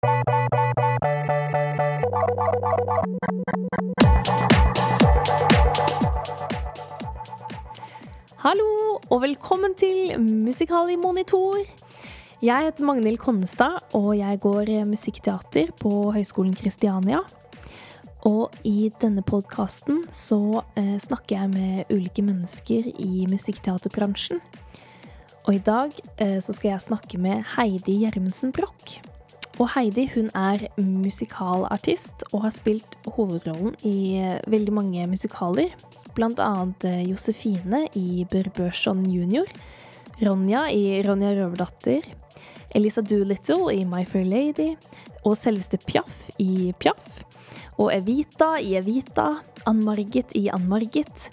Hallo, og velkommen til Musikal monitor. Jeg heter Magnhild Konnestad, og jeg går musikkteater på Høgskolen Kristiania. Og i denne podkasten så eh, snakker jeg med ulike mennesker i musikkteaterbransjen. Og i dag eh, så skal jeg snakke med Heidi Gjermundsen Broch. Og Heidi hun er musikalartist og har spilt hovedrollen i eh, veldig mange musikaler blant annet eh, Josefine i Bør Børson jr., Ronja i Ronja Røverdatter, Elisa Doolittle i My Fair Lady, og selveste Piaf i Piaf. Og Evita i Evita, Ann-Margit i Ann-Margit.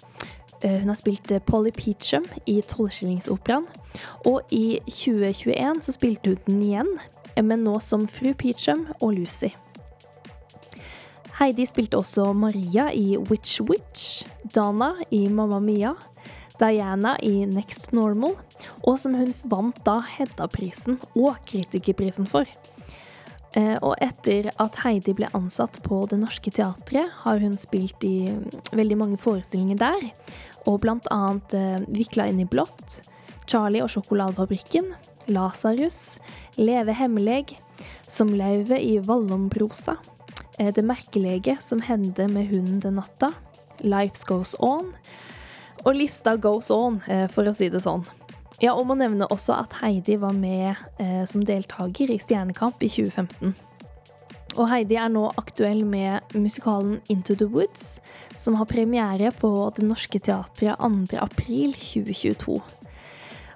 Eh, hun har spilt Polly Peachum i Tolvskillingsoperaen. Og i 2021 så spilte hun den igjen, men nå som fru Peachum og Lucy. Heidi spilte også Maria i Witch Witch, Dana i Mamma Mia, Diana i Next Normal, og som hun vant da Hedda-prisen og kritikerprisen for. Eh, og etter at Heidi ble ansatt på Det Norske Teatret, har hun spilt i veldig mange forestillinger der, og blant annet eh, Vikla inn i blått, Charlie og sjokoladefabrikken, Lasarus, Leve hemmelig, Som lauvet i Vallombrosa, Eh, det merkelege som hendte med hunden den natta. Life goes on. Og lista goes on, eh, for å si det sånn. Ja, og må nevne også at Heidi var med eh, som deltaker i Stjernekamp i 2015. Og Heidi er nå aktuell med musikalen Into the Woods, som har premiere på Det Norske Teatret 2.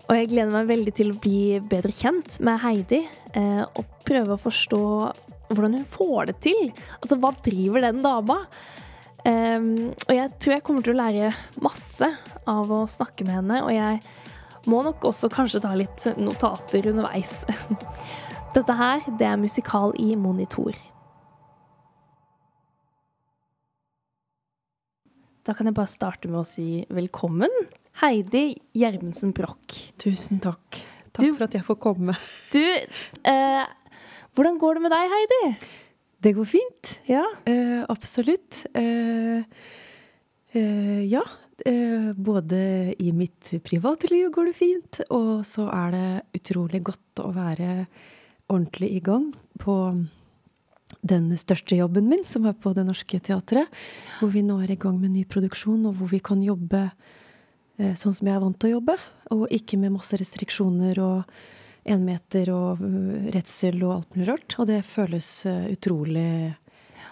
april 2022. Og jeg gleder meg veldig til å bli bedre kjent med Heidi, eh, og prøve å forstå hvordan hun får det til. Altså, hva driver den dama? Um, og jeg tror jeg kommer til å lære masse av å snakke med henne, og jeg må nok også kanskje ta litt notater underveis. Dette her, det er musikal i monitor. Da kan jeg bare starte med å si velkommen. Heidi Gjermundsen Broch. Tusen takk. Takk du, for at jeg får komme. Du, eh, hvordan går det med deg, Heidi? Det går fint. Ja. Eh, absolutt. Eh, uh, ja. både i mitt private liv går det fint, og så er det utrolig godt å være ordentlig i gang på den største jobben min, som er på Det Norske Teatret. Hvor vi nå er i gang med ny produksjon, og hvor vi kan jobbe sånn som jeg er vant til å jobbe. Og ikke med masse restriksjoner og énmeter og øh, redsel og alt mulig rart. Og det føles øh, utrolig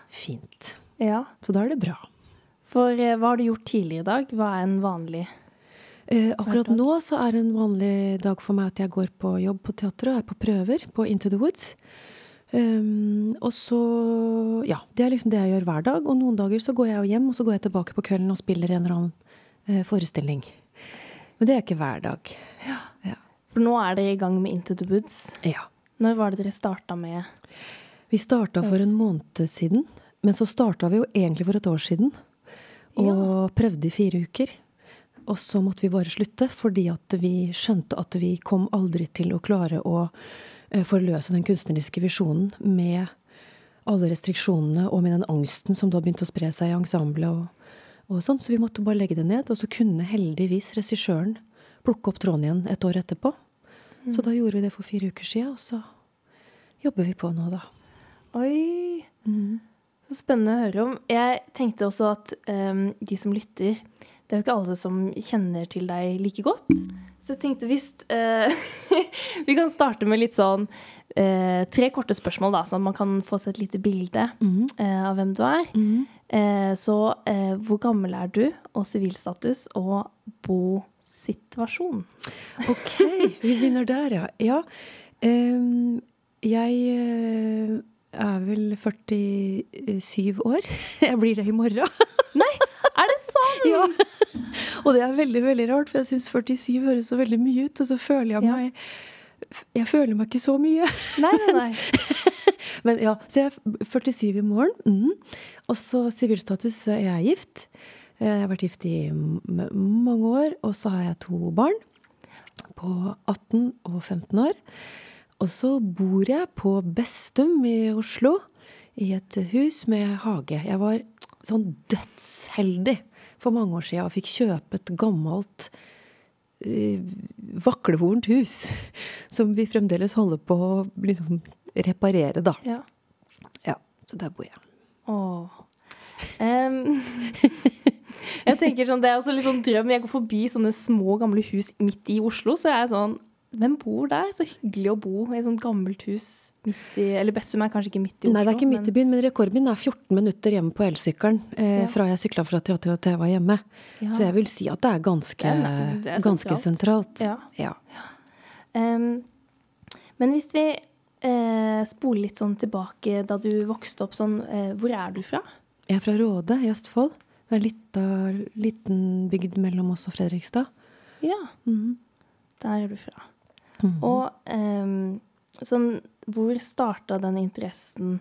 fint. Ja. Så da er det bra. For hva har du gjort tidligere i dag? Hva er en vanlig eh, Akkurat nå så er en vanlig dag for meg at jeg går på jobb på teatret og er på prøver på Into the Woods. Um, og så Ja, det er liksom det jeg gjør hver dag. Og noen dager så går jeg jo hjem, og så går jeg tilbake på kvelden og spiller en eller annen eh, forestilling. Men det er ikke hver dag. Ja. ja. For nå er dere i gang med Into the Woods. Ja. Når var det dere starta med Vi starta for en måned siden. Men så starta vi jo egentlig for et år siden. Og ja. prøvde i fire uker. Og så måtte vi bare slutte, fordi at vi skjønte at vi kom aldri til å klare å uh, forløse den kunstneriske visjonen med alle restriksjonene og med den angsten som da begynte å spre seg i ensemblet. Og, og sånn, Så vi måtte bare legge det ned. Og så kunne heldigvis regissøren plukke opp tråden igjen et år etterpå. Mm. Så da gjorde vi det for fire uker siden, og så jobber vi på nå, da. Oi! Mm. Så spennende å høre om. Jeg tenkte også at um, de som lytter Det er jo ikke alle som kjenner til deg like godt. Så jeg tenkte hvis uh, Vi kan starte med litt sånn uh, tre korte spørsmål, da, sånn at man kan få seg et lite bilde mm. uh, av hvem du er. Mm. Så hvor gammel er du, og sivilstatus, og bosituasjon? Ok, vi begynner der, ja. Ja. Um, jeg eh, er vel 47 år. Jeg blir det i morgen. Nei, er det sant? Ja. Og det er veldig veldig rart, for jeg syns 47 høres så veldig mye ut. Og så føler jeg meg ja. Jeg føler meg ikke så mye. Nei, nei, nei. Men ja, Så jeg er 47 i morgen. Mm. Og så sivilstatus, jeg er gift. Jeg har vært gift i mange år, og så har jeg to barn på 18 og 15 år. og så bor jeg på Bestum i Oslo, i et hus med hage. Jeg var sånn dødsheldig for mange år siden og fikk kjøpe et gammelt uh, vaklevorent hus som vi fremdeles holder på å liksom reparere, da. Ja. Ja, så der bor jeg. Åh. Um, jeg tenker sånn, Det er også litt sånn drøm. Jeg går forbi sånne små, gamle hus midt i Oslo, så jeg er sånn Hvem bor der? Så hyggelig å bo i et sånt gammelt hus midt i Eller Bessum er kanskje ikke midt i Oslo. Nei, det er ikke midt i byen, men rekorden min er 14 minutter hjemme på elsykkelen eh, Ja. fra jeg sykla fra teateret til jeg var hjemme. Ja. Så jeg vil si at det er ganske, Det er- det er ganske sentralt. Ja. Ja. Um, men hvis vi eh, spoler litt sånn tilbake da du vokste opp sånn, eh, hvor er du fra? Jeg er fra Råde i Østfold. Det er en liten bygd mellom oss og Fredrikstad. Ja, Mhm. der er du fra. Mhm. Og em, sånn, hvor starta den interessen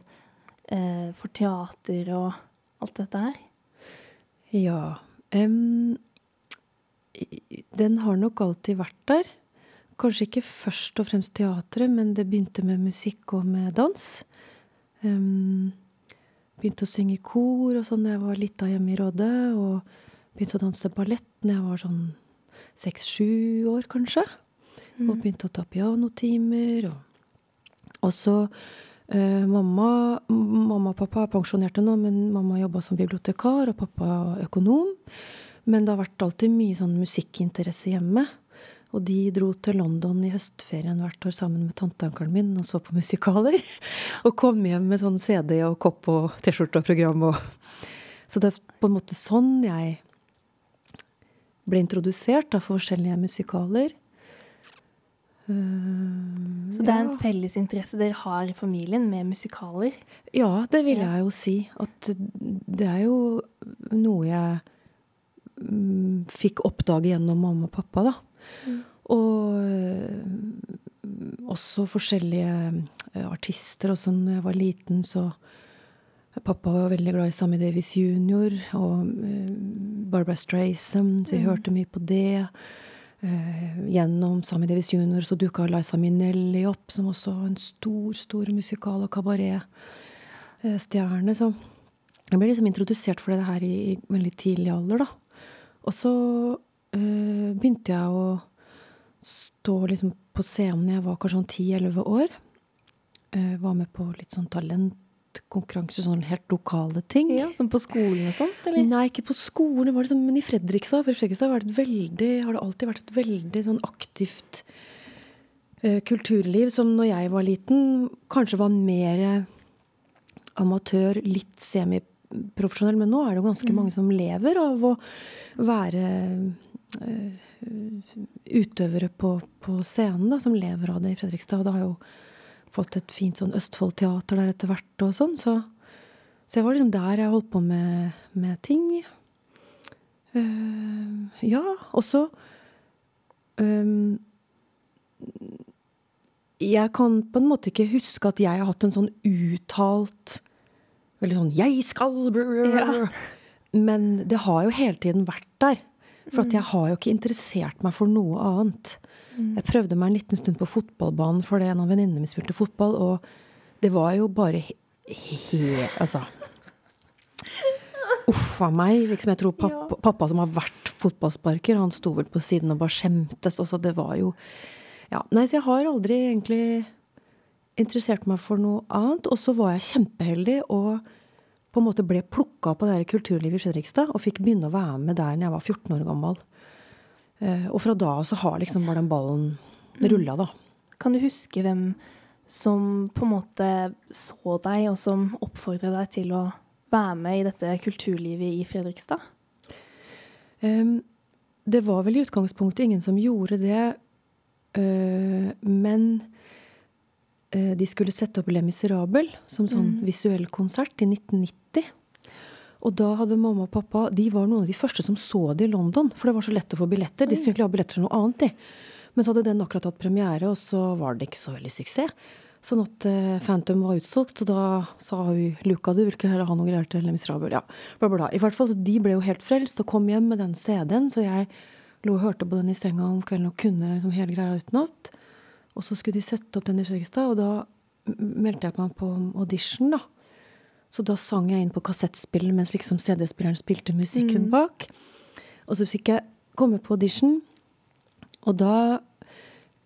eh, for teater og alt dette her? Ja. um, den har nok alltid vært der. Kanskje ikke først og fremst teatret, men det begynte med musikk og med dans. Um, begynte å synge i kor og sånn da jeg var lita hjemme i Råde. Og begynte å danse ballett da jeg var sånn seks-sju år, kanskje. Og begynte å ta pianotimer. Og, og så eh, mamma, mamma og pappa er pensjonerte nå, men mamma jobba som bibliotekar, og pappa økonom. Men det har vært alltid mye sånn musikkinteresse hjemme. Og de dro til London i høstferien hvert år sammen med tanteankelen min og så på musikaler. Og kom hjem med sånn CD og kopp og T-skjorte og program. Og så det er på en måte sånn jeg ble introdusert da, for forskjellige musikaler. Eh, Så det er en felles interesse dere har i familien med musikaler? Ja, det vil jeg jo si. At det er jo noe jeg mm, fikk oppdage gjennom mamma og pappa, da. Mm. Og øh, også forskjellige øh, artister. Også når jeg var liten, så Pappa var veldig glad i Sammy Davis jr. og Barbara Strayson, så jeg Mm. hørte mye på det. Eh, gjennom Sammy Davis jr. så dukka Liza Minnelli opp, som også en stor, stor musikal- og kabaretstjerne. Så jeg ble liksom introdusert for det her i, i veldig tidlig alder, da. Og så eh, begynte jeg å stå liksom på scenen jeg var kanskje sånn ti-elleve år. Eh, var med på litt sånn talentkonkurranse, sånn helt lokale ting. Ja, Som på skolen og sånt, eller? Nei, ikke på skolen, var det sånn, men i Fredrikstad. For i Fredrikstad det et veldig, har det alltid vært et veldig sånn aktivt eh, kulturliv som når jeg var liten, kanskje var mer amatør, litt semiprofesjonell. Men nå er det jo ganske mange som lever av å være uh, utøvere på, på scenen, da, som lever av det i Fredrikstad. Og det har jo fått et fint sånn Østfold-teater der etter hvert og sånn. Så, så jeg var liksom der jeg holdt på med, med ting. Uh, ja, og så um, Jeg kan på en måte ikke huske at jeg har hatt en sånn uttalt Veldig sånn 'jeg skal' Ja. Men det har jo hele tiden vært der. For at jeg har jo ikke interessert meg for noe annet. Jeg prøvde meg en liten stund på fotballbanen fordi en av venninnene mine spilte fotball, og det var jo bare he... he altså Uff a meg. Liksom, jeg tror pappa, pappa som har vært fotballsparker, han sto vel på siden og bare skjemtes. Altså, det var jo ja. Nei, så jeg har aldri egentlig interessert meg for noe annet. Og så var jeg kjempeheldig og på en måte ble plukka på det her kulturlivet i Fredrikstad og fikk begynne å være med der når jeg var 14 år gammel. Eh, og fra da av så har liksom bare den ballen rulla, da. Kan du huske hvem som på en måte så deg, og som oppfordret deg til å være med i dette kulturlivet i Fredrikstad? Um, det var vel i utgangspunktet ingen som gjorde det, Uh, men uh, de skulle sette opp Le Miserable som sånn visuell konsert i 1990. Og da hadde mamma og pappa De var noen av de første som så det i London, for det var så lett å få billetter. De skulle egentlig ha billetter til noe annet, de. Men så hadde den akkurat hatt premiere, og så var det ikke så veldig suksess. Sånn at uh, Phantom var utsolgt, så da sa hun Luca, du vil ikke heller ha noe greier til Lemis Miserable. Ja, bla, bla. I hvert fall, så De ble jo helt frelst og kom hjem med den CD-en, så jeg lå og hørte på den i senga om kvelden og kunne liksom hele greia utenat. Og så skulle de sette opp den i Fredrikstad, og da meldte jeg meg på audition, da. Så da sang jeg inn på kassettspillen mens liksom CD-spilleren spilte musikken bak. Og så fikk jeg komme på audition, og da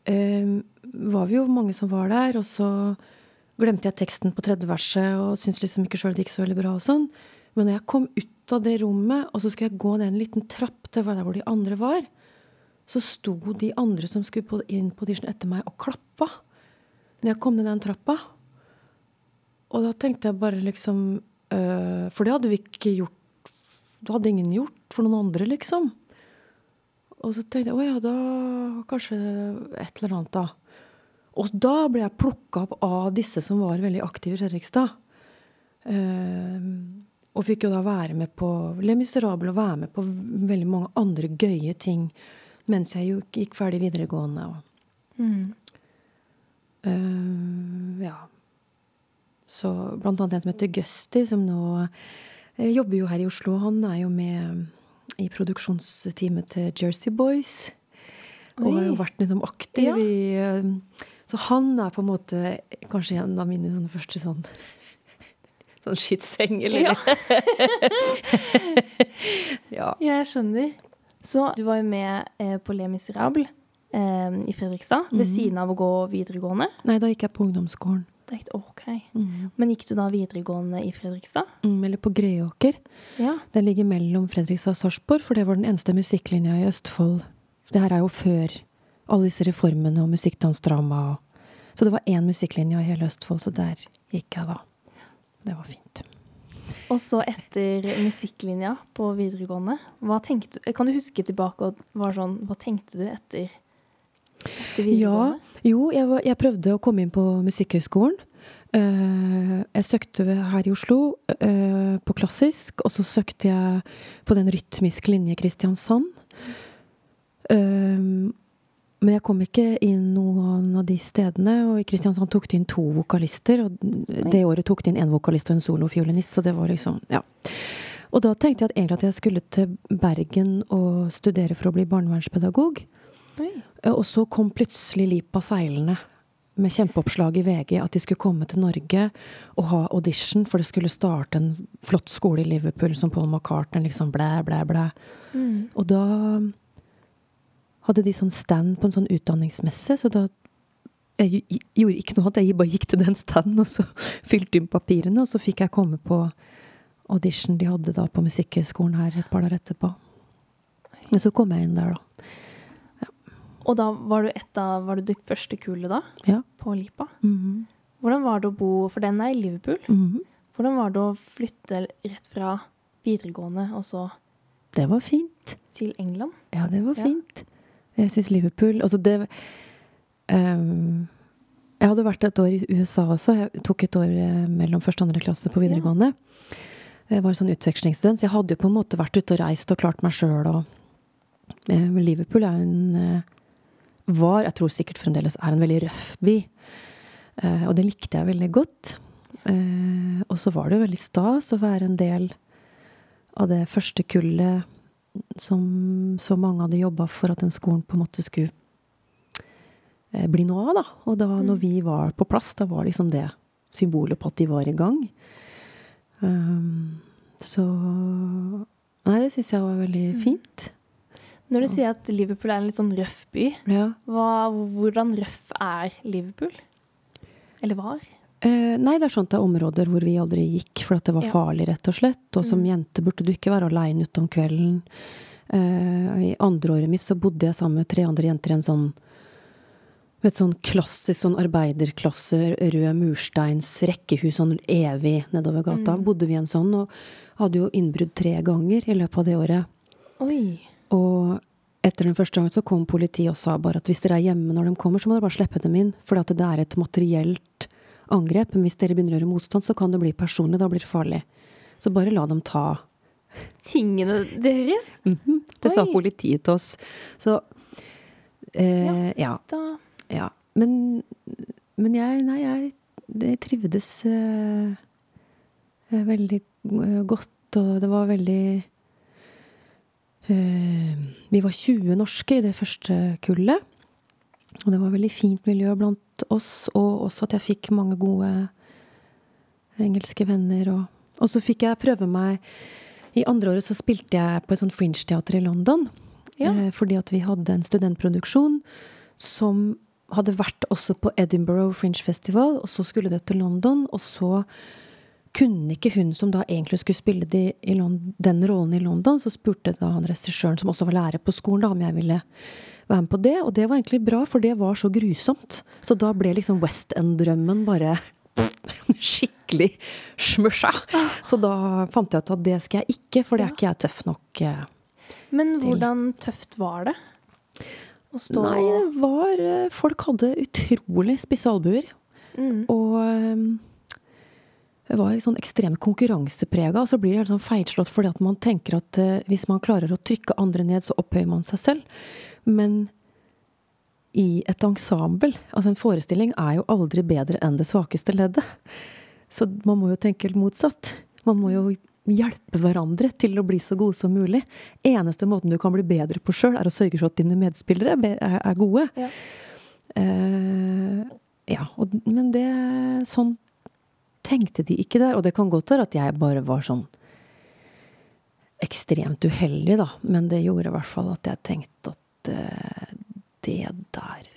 eh, var vi jo mange som var der, og så glemte jeg teksten på tredje verset og syntes liksom ikke sjøl det gikk så veldig bra og sånn. Men når jeg kom ut av det rommet, og så skulle jeg gå ned en liten trapp til der hvor de andre var, så sto de andre som skulle inn på audition etter meg, og klappa. Når jeg kom ned den trappa. Og da tenkte jeg bare liksom øh, For det hadde vi ikke gjort Det hadde ingen gjort for noen andre, liksom. Og så tenkte jeg å ja, da kanskje et eller annet, da. Og da ble jeg plukka opp av disse som var veldig aktive i Fredrikstad. Uh, og fikk jo da være med på Le Miserable og være med på veldig mange andre gøye ting mens jeg gikk ferdig videregående. Og, Mm. uh, ja. Så blant annet en som heter Gusti, som nå eh, jobber jo her i Oslo. Han er jo med i produksjonsteamet til Jersey Boys. Og har jo vært liksom aktiv Ja. i eh, Så han er på en måte kanskje en av mine sånne første sånn Sånn skytseng, eller Ja. ja. Jeg skjønner. Så du var jo med eh, på Le Miserable eh, i Fredrikstad, ved Mhm. siden av å gå videregående. Nei, da gikk jeg på ungdomsskolen. Da ok. Mm. Men gikk du da videregående i Fredrikstad? Mm, eller på Greåker. Ja. Den ligger mellom Fredrikstad og Sarpsborg, for det var den eneste musikklinja i Østfold. Det her er jo før alle disse reformene og musikkdansdrama. og- Så det var én musikklinje i hele Østfold, så der gikk jeg da. Det var fint. Og så etter musikklinja på videregående, hva tenkte du Kan du huske tilbake og var sånn Hva tenkte du etter Ja, jo, jeg, var, jeg prøvde å komme inn på Musikkhøgskolen. Uh, jeg søkte her i Oslo uh, på klassisk, og så søkte jeg på den rytmiske linje Kristiansand. Uh, men jeg kom ikke inn noen av de stedene, og i Kristiansand tok de inn to vokalister. Og det året tok de inn én vokalist og en solofiolinist, så det var liksom Ja. Og da tenkte jeg at egentlig at jeg skulle til Bergen og studere for å bli barnevernspedagog. Oi. Og så kom plutselig Lipa seilende med kjempeoppslag i VG at de skulle komme til Norge og ha audition, for det skulle starte en flott skole i Liverpool som Paul McCartney, liksom blæ, blæ, blæ. Mm. Og da hadde de sånn stand på en sånn utdanningsmesse, så da jeg gjorde ikke noe annet, jeg bare gikk til den standen, og så fylte inn papirene, og så fikk jeg komme på audition de hadde da på Musikkhøgskolen her et par dager etterpå. Men så kom jeg inn der, da. Og da var du et av Var du det første kullet da? Ja. På Lipa? Mhm. Hvordan var det å bo For den er i Liverpool. Mhm. Hvordan var det å flytte rett fra videregående og så Det var fint. til England? Ja, det var Ja. fint. Jeg syns Liverpool Altså, det um, Jeg hadde vært et år i USA også. Jeg tok et år eh, mellom første og andre klasse på videregående. Jeg var sånn utvekslingsstudent, så jeg hadde jo på en måte vært ute og reist og klart meg sjøl og eh, Liverpool er jo en eh, Var, jeg tror sikkert fremdeles er en veldig røff by. Eh, og det likte jeg veldig godt. Eh, og så var det jo veldig stas å være en del av det første kullet som så mange hadde jobba for at den skolen på en måte skulle eh, bli noe av. da. Og da når vi var på plass, da var liksom det symbolet på at de var i gang. Um, så Nei, det syns jeg var veldig fint. Når du sier at Liverpool er en litt sånn røff by, Ja. hva, hvordan røff er Liverpool? Eller var? Eh, nei, det er sånt det er områder hvor vi aldri gikk, for at det var Ja. farlig, rett og slett. Og som Mm. jente burde du ikke være aleine ute om kvelden. Eh, I andreåret mitt så bodde jeg sammen med tre andre jenter i en sånn et sånn klassisk sånn arbeiderklasse, rød mursteins rekkehus, sånn evig nedover gata. Mm. Bodde vi i en sånn, og hadde jo innbrudd tre ganger i løpet av det året. Oi. Og etter den første gangen så kom politiet og sa bare at hvis dere er hjemme når de kommer, så må dere bare slippe dem inn. For det er et materielt angrep. Men hvis dere begynner å gjøre motstand, så kan det bli personlig. Da blir det farlig. Så bare la dem ta. Tingene deres? Det sa politiet til oss. Så eh, ja. ja. ja. Men, men jeg Nei, jeg, jeg trivdes eh, eh, veldig eh, godt, og det var veldig Vi var 20 norske i det første kullet. Og det var veldig fint miljø blant oss, og også at jeg fikk mange gode engelske venner. Og, og så fikk jeg prøve meg I andre året så spilte jeg på et sånt fringe-teater i London. Ja. Eh, fordi at vi hadde en studentproduksjon som hadde vært også på Edinburgh Fringe Festival, og så skulle det til London, og så kunne ikke hun som da egentlig skulle spille de, i Lon- den rollen i London, så spurte da han regissøren, som også var lærer på skolen, da, om jeg ville være med på det. Og det var egentlig bra, for det var så grusomt. Så da ble liksom West End-drømmen bare skikkelig smusja. Så da fant jeg ut at det skal jeg ikke, for det er ikke jeg tøff nok eh. Men hvordan tøft var det? Å stå Nei, det var eh, Folk hadde utrolig spisse albuer. mm. Og eh, det var sånn ekstremt konkurranseprega, og så blir det helt sånn feilslått fordi at man tenker at eh, hvis man klarer å trykke andre ned, så opphøyer man seg selv. Men i et ensemble, altså en forestilling, er jo aldri bedre enn det svakeste leddet. Så man må jo tenke helt motsatt. Man må jo hjelpe hverandre til å bli så gode som mulig. Eneste måten du kan bli bedre på sjøl, er å sørge for at dine medspillere er, gode. Ja. Eh, ja, og, men det Sånn tenkte de ikke der. Og det kan godt være at jeg bare var sånn ekstremt uheldig, da. Men det gjorde i hvert fall at jeg tenkte at uh, det der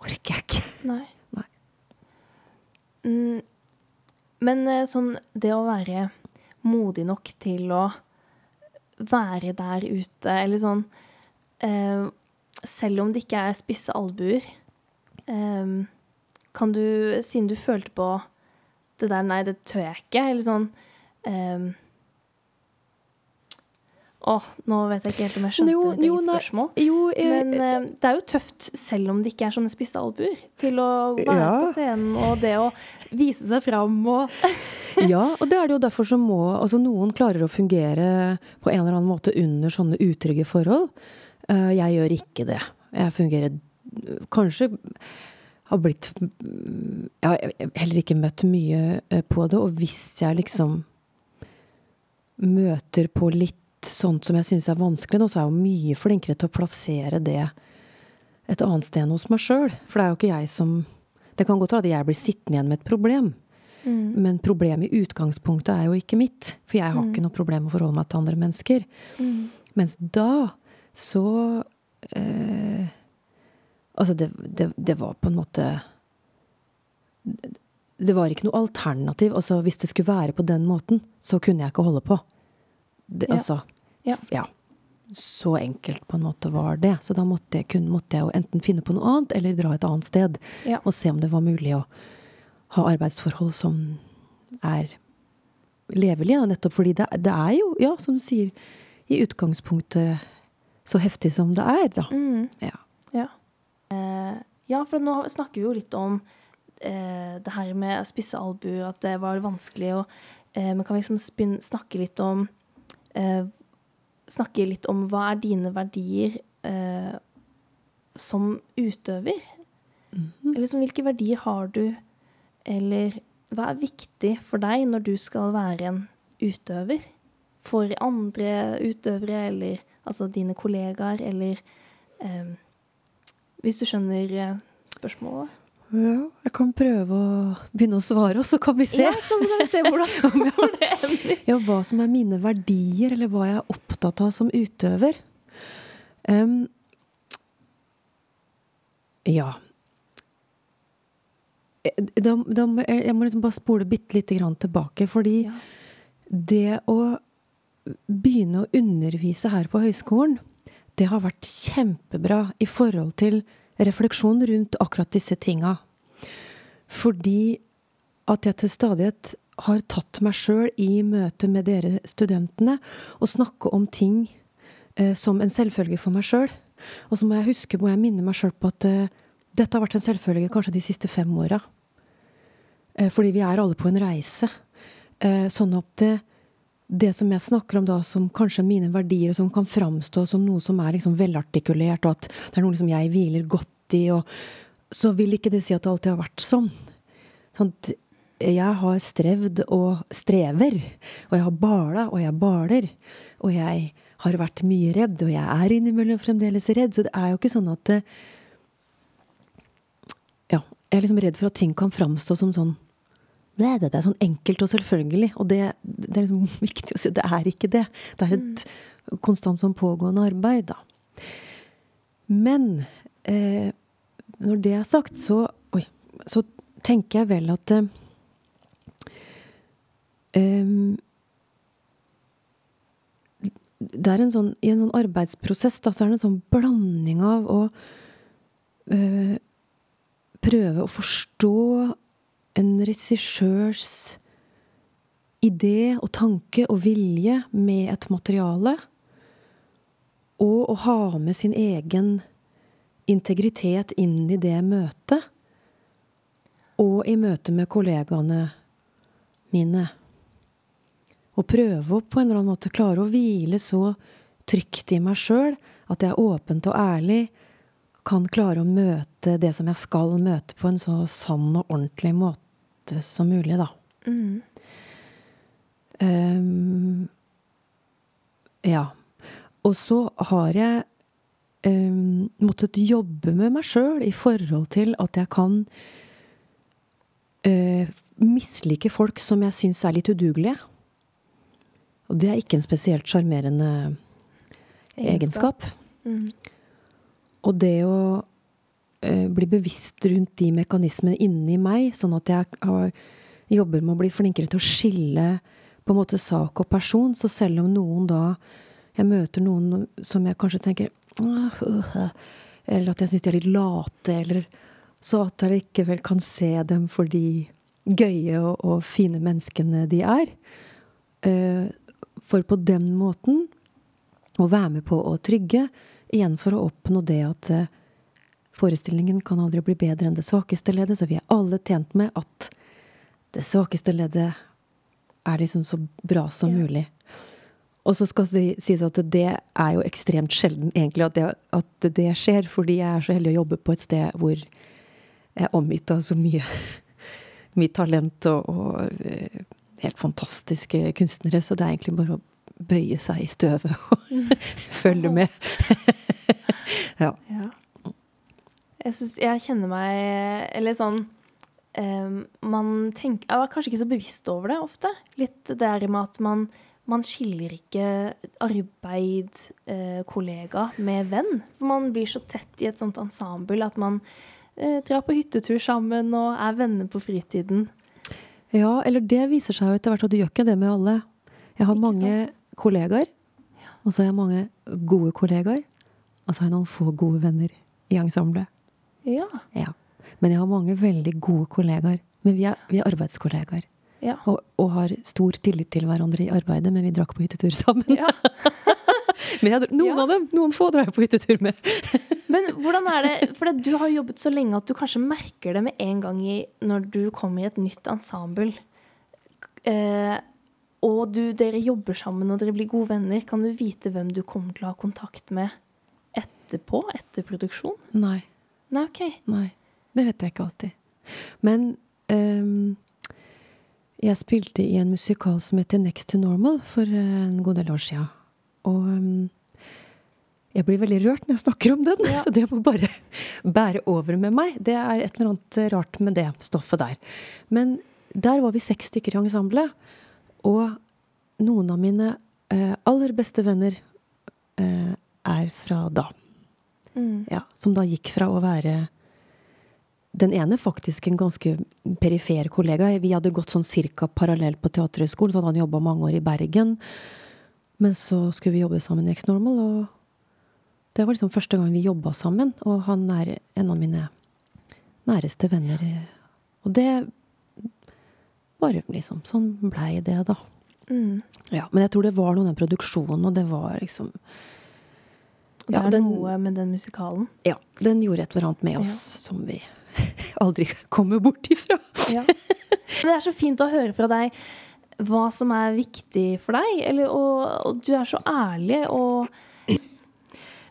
orker jeg ikke. Nei. Nei. Mm, men eh, sånn det å være modig nok til å være der ute, eller sånn uh, Selv om det ikke er spisse albuer, uh, kan du, siden du følte på det der Nei, det tør jeg ikke, eller sånn um, Åh, nå vet jeg ikke helt om jeg skjønte Jo, ditt eget spørsmål. Jo, jeg, Men uh, det er jo tøft, selv om det ikke er sånne spisse albuer, til å være Ja. på scenen og det å vise seg fram og ja, og det er det jo derfor som må Altså, noen klarer å fungere på en eller annen måte under sånne utrygge forhold. Uh, jeg gjør ikke det. Jeg fungerer Kanskje har blitt Jeg har heller ikke møtt mye eh, på det, og hvis jeg liksom møter på litt sånt som jeg syns er vanskelig nå, så er jeg jo mye flinkere til å plassere det et annet sted enn hos meg sjøl. For det er jo ikke jeg som Det kan godt være at jeg blir sittende igjen med et problem. Mm. Men problemet i utgangspunktet er jo ikke mitt. For jeg har ikke noe problem med å forholde meg til andre mennesker. Mm. Mens da så eh, Altså, det, det, det var på en måte Det var ikke noe alternativ. Altså, hvis det skulle være på den måten, så kunne jeg ikke holde på. Det, Ja. Altså Ja. Så enkelt på en måte var det. Så da måtte jeg, kun, måtte jeg enten finne på noe annet, eller dra et annet sted. Ja. Og se om det var mulig å ha arbeidsforhold som er levelige. Nettopp fordi det, det er jo, ja, som du sier, i utgangspunktet så heftig som det er, da. Mm. Ja. Ja. Eh, ja, for nå snakker vi jo litt om eh, det her med spisse albuer, at det var vanskelig, å eh, men kan vi liksom snakke litt om eh, Snakke litt om hva er dine verdier eh, som utøver? Eller liksom, hvilke verdier har du, eller hva er viktig for deg når du skal være en utøver? For andre utøvere, eller altså dine kollegaer, eller eh, Hvis du skjønner eh, spørsmålet? ja. Jeg kan prøve å begynne å svare, og så kan vi se. Ja, så kan vi se hvordan det ender. Ja, hva som er mine verdier, eller hva jeg er opptatt av som utøver. Um, ja. Eh, Da, da, jeg jeg må liksom bare spole bitte lite grann tilbake, fordi Ja. det å begynne å undervise her på høyskolen, det har vært kjempebra i forhold til refleksjon rundt akkurat disse tinga. Fordi at jeg til stadighet har tatt meg sjøl i møte med dere studentene og snakke om ting eh, som en selvfølge for meg sjøl. Og så må jeg huske, må jeg minne meg sjøl på at eh, dette har vært en selvfølge kanskje de siste fem åra. Eh, fordi vi er alle på en reise. Eh, sånn at det, det som jeg snakker om da som kanskje er mine verdier, som kan framstå som noe som er liksom velartikulert, og at det er noe liksom jeg hviler godt i, og så vil ikke det si at det alltid har vært sånn. sånn jeg har strevd og strever, og jeg har bala og jeg baler, og jeg har vært mye redd, og jeg er innimellom fremdeles redd, så det er jo ikke sånn at Ja, jeg er liksom redd for at ting kan framstå som sånn det er sånn enkelt og selvfølgelig. Og det, det er liksom viktig å si. Det er ikke det. Det er et mm. konstant sånn pågående arbeid, da. Men eh, når det er sagt, så, oi, så tenker jeg vel at eh, det er en sånn, I en sånn arbeidsprosess da, så er det en sånn blanding av å eh, prøve å forstå en regissørs idé og tanke og vilje med et materiale, og å ha med sin egen integritet inn i det møtet, og i møte med kollegaene mine. Og prøve å på en eller annen måte klare å hvile så trygt i meg sjøl at jeg åpent og ærlig kan klare å møte det som jeg skal møte, på en så sann og ordentlig måte som mulig, da. Mm. Um, ja. Og så har jeg um, måttet jobbe med meg sjøl i forhold til at jeg kan uh, mislike folk som jeg syns er litt udugelige. Og det er ikke en spesielt sjarmerende egenskap. Mm. Og det å bli bevisst rundt de mekanismene inni meg, sånn at jeg har, jobber med å bli flinkere til å skille på en måte sak og person, så selv om noen da Jeg møter noen som jeg kanskje tenker uh, Eller at jeg syns de er litt late, eller så at jeg likevel kan se dem for de gøye og, og fine menneskene de er. Uh, for på den måten å være med på å trygge, igjen for å oppnå det at eh, forestillingen kan aldri bli bedre enn det svakeste leddet, så vi er alle tjent med at det svakeste leddet er liksom så bra som ja. mulig. Og så skal det sies at det er jo ekstremt sjelden egentlig at det, at det, skjer, fordi jeg er så heldig å jobbe på et sted hvor jeg er omgitt av så mye, mye talent og, og eh, helt fantastiske kunstnere, så det er egentlig bare å bøye seg i støvet og følge med. ja. ja. Jeg synes, jeg kjenner meg Eller sånn um, Man tenker Jeg var kanskje ikke så bevisst over det ofte. Litt det der med at man, man skiller ikke arbeid, eh, kollega, med venn. For man blir så tett i et sånt ensemble at man eh, drar på hyttetur sammen og er venner på fritiden. Ja, eller det viser seg jo etter hvert at du gjør ikke det med alle. Jeg har mange kollegaer, og så har jeg mange gode kollegaer. Og så har jeg noen få gode venner i ensemblet. Ja. ja. Men jeg har mange veldig gode kollegaer. Men vi er, vi er arbeidskollegaer. Ja. Og, og, har stor tillit til hverandre i arbeidet, men vi drakk på hyttetur sammen. Ja. men jeg, noen av dem, noen få, drar jeg på hyttetur med. Men hvordan er det, for du har jobbet så lenge at du kanskje merker det med en gang i, når du kommer i et nytt ensemble. Eh, og du, dere jobber sammen og dere blir gode venner. Kan du vite hvem du kommer til å ha kontakt med etterpå? Etter produksjon? Nei. Nei, ok. Nei, Det vet jeg ikke alltid. Men um, jeg spilte i en musikal som heter Next to Normal for en god del år sia. Og um, jeg blir veldig rørt når jeg snakker om den, ja. så det må bare bære over med meg. Det er et eller annet rart med det stoffet der. Men der var vi seks stykker i ensemblet, og noen av mine eh, aller beste venner eh, er fra da. Mm. Ja, som da gikk fra å være den ene faktisk en ganske perifer kollega. Vi hadde gått sånn cirka parallelt på Teaterhøgskolen, så hadde han jobba mange år i Bergen. Men så skulle vi jobbe sammen i X-Normal, og det var liksom første gang vi jobba sammen, og han er en av mine næreste venner. Og det bare liksom Sånn blei det, da. Mm. Ja, men jeg tror det var noe den produksjonen, og det var liksom Det er den, noe med den musikalen? Ja. Den gjorde et eller annet med oss ja. som vi aldri kommer bort ifra. ja. Men det er så fint å høre fra deg hva som er viktig for deg, eller, og, og du er så ærlig og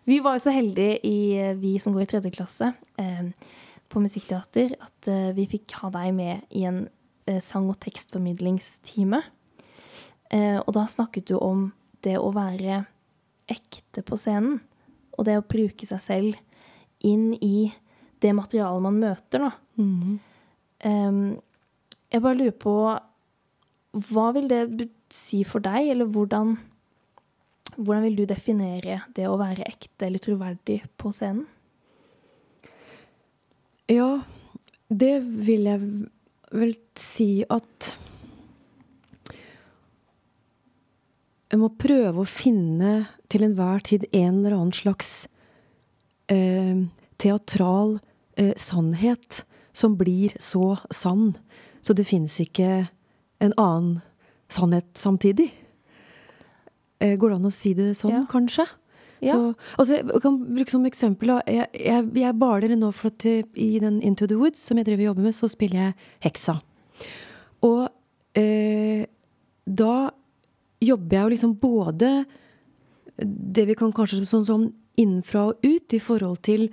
vi var jo så heldige, i, vi som går i tredje klasse eh, på musikkteater, at eh, vi fikk ha deg med i en eh, sang- og tekstformidlingstime. Eh, og da snakket du om det å være ekte på scenen. Og det å bruke seg selv inn i det materialet man møter, da. Mm. Um, jeg bare lurer på Hva vil det si for deg, eller hvordan Hvordan vil du definere det å være ekte eller troverdig på scenen? Ja, det vil jeg vel si at Jeg må prøve å finne til enhver tid en eller annen slags eh, teatral eh, sannhet som blir så sann, så det fins ikke en annen sannhet samtidig. Eh, går det an å si det sånn, Ja. kanskje? Ja. Så, altså, jeg kan bruke som eksempel jeg, jeg, jeg baler nå for at i den Into the Woods som jeg driver jobber med, så spiller jeg heksa. Og eh, da jobber jeg jo liksom både det vi kan kanskje sånn, sånn innenfra og ut i forhold til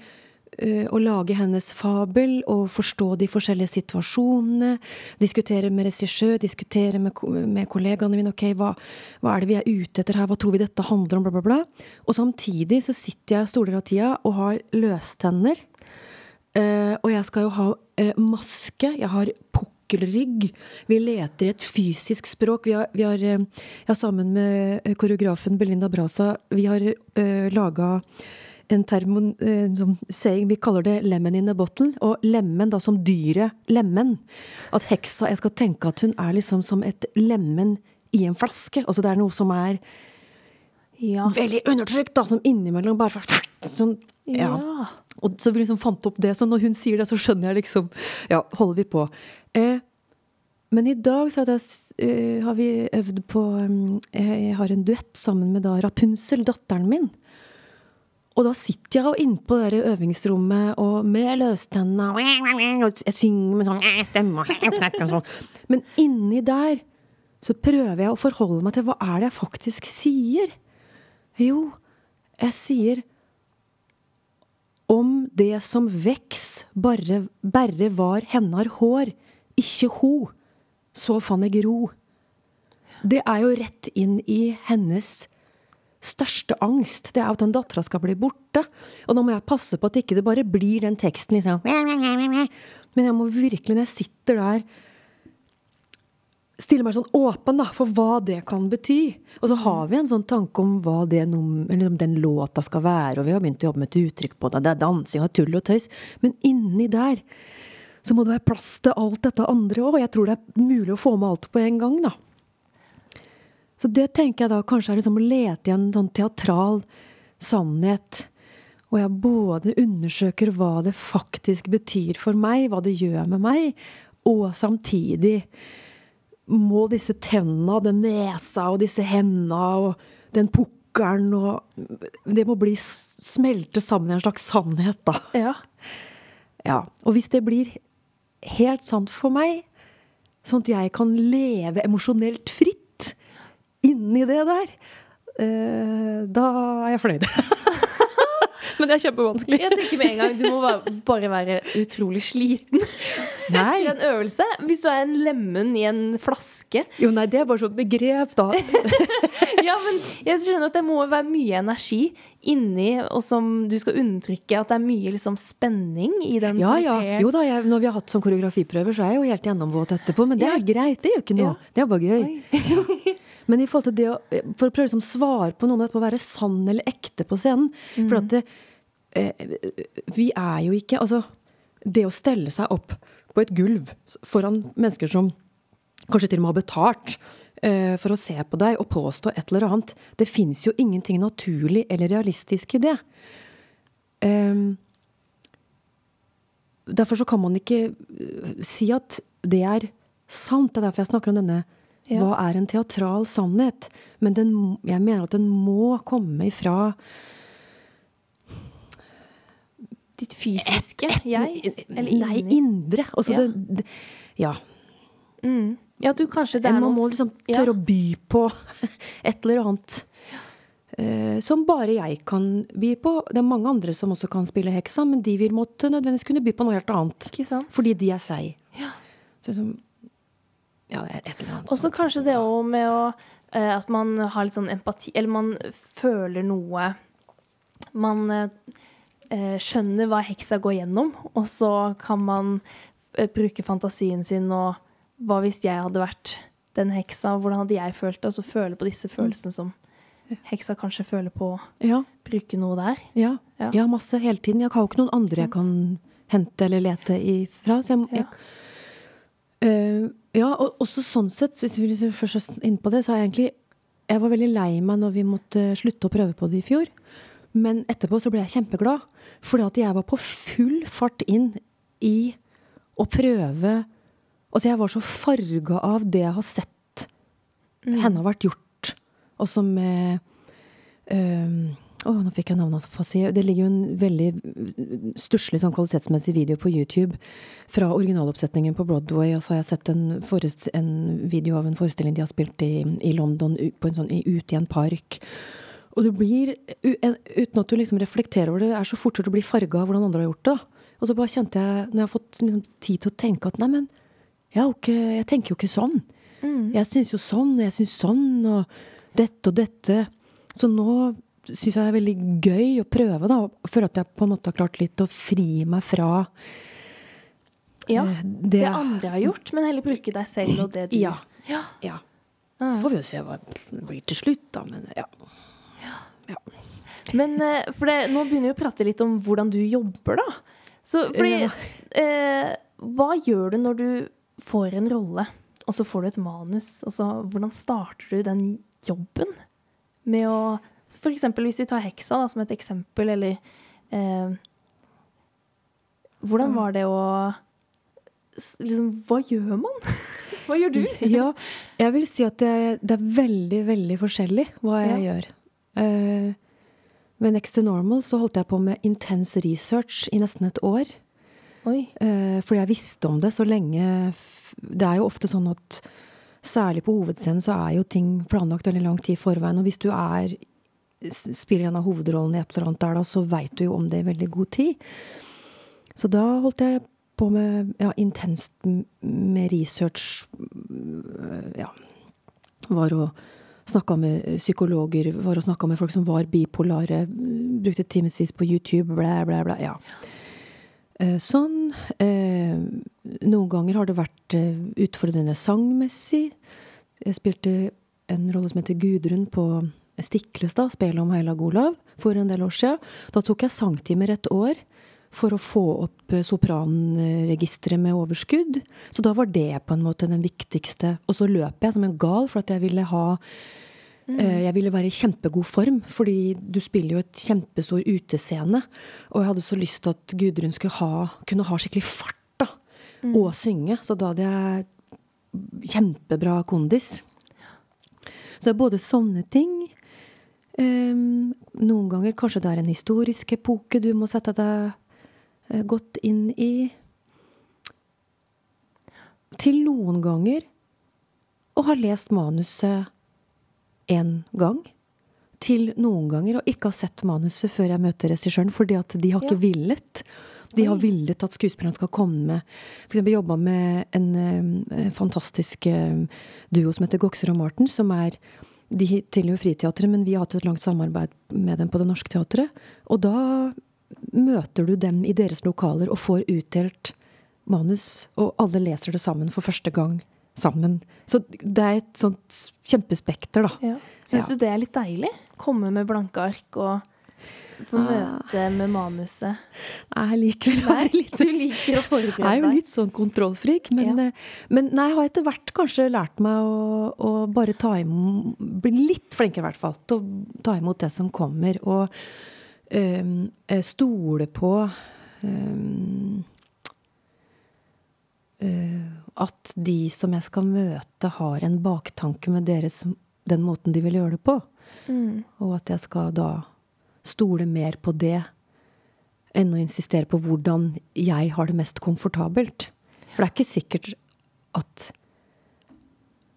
eh, å lage hennes fabel og forstå de forskjellige situasjonene. Diskutere med regissør, diskutere med, med kollegaene mine. Ok, hva, hva er det vi er ute etter her? Hva tror vi dette handler om? Bla, bla, bla. Og samtidig så sitter jeg stoler av tida og har løstenner. Eh, og jeg skal jo ha eh, maske. Jeg har pukkelrygg. Vi leter i et fysisk språk. Vi har, vi har, ja, sammen med eh, koreografen Belinda Brasa vi har uh, laga en termon, eh, en sånn saying, vi kaller det 'lemon in a bottle'. Og lemen da som dyret lemen. At heksa Jeg skal tenke at hun er liksom som et lemen i en flaske. Altså det er noe som er Ja. veldig undertrykt, da, som innimellom bare sånn, ja. ja. Og så vi liksom fant opp det. Så når hun sier det, så skjønner jeg liksom Ja, holder vi på. Eh, men i dag så jeg, eh, har vi øvd på um, Jeg har en duett sammen med da Rapunzel, datteren min. Og da sitter jeg jo inne på det øvingsrommet og med løstenna og Jeg synger med sånn stemme sånn. Men inni der så prøver jeg å forholde meg til hva er det jeg faktisk sier. Jo, jeg sier om det som veks, bare, berre var hennar hår, ikke ho, så fann eg ro. Det er jo rett inn i hennes største angst. Det er at den dattera skal bli borte. Og nå må jeg passe på at ikke det bare blir den teksten liksom Men jeg må virkelig, når jeg sitter der stille meg sånn åpen da, for hva det kan bety. Og så har vi en sånn tanke om hva num- liksom den låta skal være, og vi har begynt å jobbe med et uttrykk på det. Det er dansing og tull og tøys. Men inni der så må det være plass til alt dette andre òg. Jeg tror det er mulig å få med alt på en gang, da. Så det tenker jeg da kanskje er liksom å lete i en sånn teatral sannhet. Og jeg både undersøker hva det faktisk betyr for meg, hva det gjør med meg, og samtidig må disse tenna, den nesa og disse henda og den pukkelen og Det må bli smelte sammen i en slags sannhet, da. ja. Ja, og hvis det blir helt sant for meg, sånn at jeg kan leve emosjonelt fritt inni det der, eh, da er jeg fornøyd. Men det er kjempevanskelig. Jeg tenker med en gang Du må bare- være utrolig sliten Nei. etter en øvelse. Hvis du er en lemen i en flaske. Jo, nei, det er bare sånn begrep, da. Ja, men jeg skjønner at det må være mye energi inni, og som du skal undertrykke. At det er mye liksom spenning i den Ja, ja. Jo da, jeg, når vi har hatt sånn koreografiprøver, så er jeg jo helt gjennomvåt etterpå. Men det er greit. Det gjør ikke noe. Ja. Det er bare gøy. Men i forhold til det å, for å prøve liksom svare på noe om dette med å være sann eller ekte på scenen For at det, eh, vi er jo ikke Altså, det å stelle seg opp på et gulv foran mennesker som kanskje til og med har betalt eh, for å se på deg og påstå et eller annet Det fins jo ingenting naturlig eller realistisk i det. Ehm, derfor så kan man ikke øh, si at det er sant. Det er derfor jeg snakker om denne Ja. Hva er en teatral sannhet? Men den, jeg mener at den må komme ifra Ditt fysiske jeg? Eller Nei, inni? indre. Altså Ja. det, Ja. Mm. Ja, du kanskje det er Man noen må liksom ja. tørre å by på et eller annet. Uh, som bare jeg kan by på. Det er mange andre som også kan spille heksa, men de vil måtte nødvendigvis kunne by på noe helt annet. Fordi de er seg. Ja. Så liksom, ja, et eller annet Og så kanskje det òg med å uh, At man har litt sånn empati Eller man føler noe Man eh, skjønner hva heksa går gjennom, og så kan man eh, bruke fantasien sin og hva hvis jeg hadde vært den heksa, hvordan hadde jeg følt det? Og så føle på disse følelsene som heksa kanskje føler på, Ja, bruke noe der. ja. Ja. ja, masse hele tiden. Jeg har jo ikke noen andre jeg kan hente eller lete ifra. Så jeg, Ja. jeg øh, ja, og også sånn sett, hvis vi liksom først er inne på det, så har jeg egentlig Jeg var veldig lei meg når vi måtte slutte å prøve på det i fjor. Men etterpå så ble jeg kjempeglad. Fordi at jeg var på full fart inn i å prøve Altså, jeg var så farga av det jeg har sett henne har vært gjort. Og som med Øhm, Å, nå fikk jeg navnet på å si. Det ligger jo en veldig stusslig sånn kvalitetsmessig video på YouTube fra originaloppsetningen på Broadway, og så har jeg sett en, en video av en forestilling de har spilt i, i London, på en sånn, i, ute i en park. Og du blir, uten at du liksom reflekterer over det, er så fort gjort å bli farga av hvordan andre har gjort det. da. Og så bare kjente jeg, når jeg har fått liksom, tid til å tenke at nei, men jeg, ikke, jeg tenker jo ikke sånn. Jeg syns jo sånn, jeg syns sånn, og dette og dette. Så nå syns jeg det er veldig gøy å prøve, da. og Føler at jeg på en måte har klart litt å fri meg fra Ja, det, det andre har gjort, men heller bruke deg selv og det du Ja. ja. Ja. Så får vi jo se hva det blir til slutt, da. Men ja. Men eh, for det, nå begynner vi å prate litt om hvordan du jobber, da. Så fordi Ja. eh, Hva gjør du når du får en rolle, og så får du et manus? Altså, hvordan starter du den jobben? Med å For eksempel hvis vi tar heksa da, som et eksempel, eller eh, Hvordan var det å liksom, Hva gjør man? Hva gjør du? ja, jeg vil si at det, det er veldig, veldig forskjellig hva jeg gjør. Eh, ved Next to Normal så holdt jeg på med intens research i nesten et år. Eh, fordi jeg visste om det så lenge Det er jo ofte sånn at særlig på hovedscenen så er jo ting planlagt veldig lang tid i forveien. Og hvis du er spiller en av hovedrollene i et eller annet der, da, så veit du jo om det i veldig god tid. Så da holdt jeg på med ja, intenst med research. Ja. Var og snakka med psykologer, var og snakka med folk som var bipolare. Brukte timevis på YouTube, blæ, blæ, blæ. Ja. Eh, Sånn. Eh, Noen ganger har det vært eh, utfordrende sangmessig. Jeg spilte en rolle som heter Gudrun på Stiklestad, spelet om Heilag Olav, for en del år siden. Da tok jeg sangtimer et år for å få opp eh, sopranregisteret med overskudd. Så da var det på en måte den viktigste. Og så løp jeg som en gal for at jeg ville ha Eh, Jeg ville være i kjempegod form, fordi du spiller jo et kjempestor utescene. Og jeg hadde så lyst til at Gudrun skulle ha, kunne ha skikkelig fart, da. Og synge. Så da hadde jeg kjempebra kondis. Så det er både sånne ting um, Noen ganger kanskje det er en historisk epoke du må sette deg eh, godt inn i. Til noen ganger å ha lest manuset én gang. Til noen ganger å ikke ha sett manuset før jeg møter regissøren, fordi at de har ikke Ja. villet. De har villet at skuespillerne skal komme med eksempel jobba med en eh, fantastisk eh, duo som heter Goxer og Martin, som er De tilhører Friteatret, men vi har hatt et langt samarbeid med dem på Det Norske Teatret. Og da møter du dem i deres lokaler og får utdelt manus, og alle leser det sammen for første gang sammen. Så det er et sånt kjempespekter, da. Ja. Syns Ja. du det er litt deilig? Komme med blanke ark og få Ah. møte med manuset? Jeg liker å være litt du liker å Jeg er jo litt sånn kontrollfrik, men, Ja. eh, men nei, jeg har etter hvert kanskje lært meg å, å bare ta imot Bli litt flinkere, i hvert fall, til å ta imot det som kommer. Og eh, stole på øhm, øh, at de som jeg skal møte, har en baktanke med deres, den måten de vil gjøre det på. Mm. Og at jeg skal da stole mer på det enn å insistere på hvordan jeg har det mest komfortabelt. For det er ikke sikkert at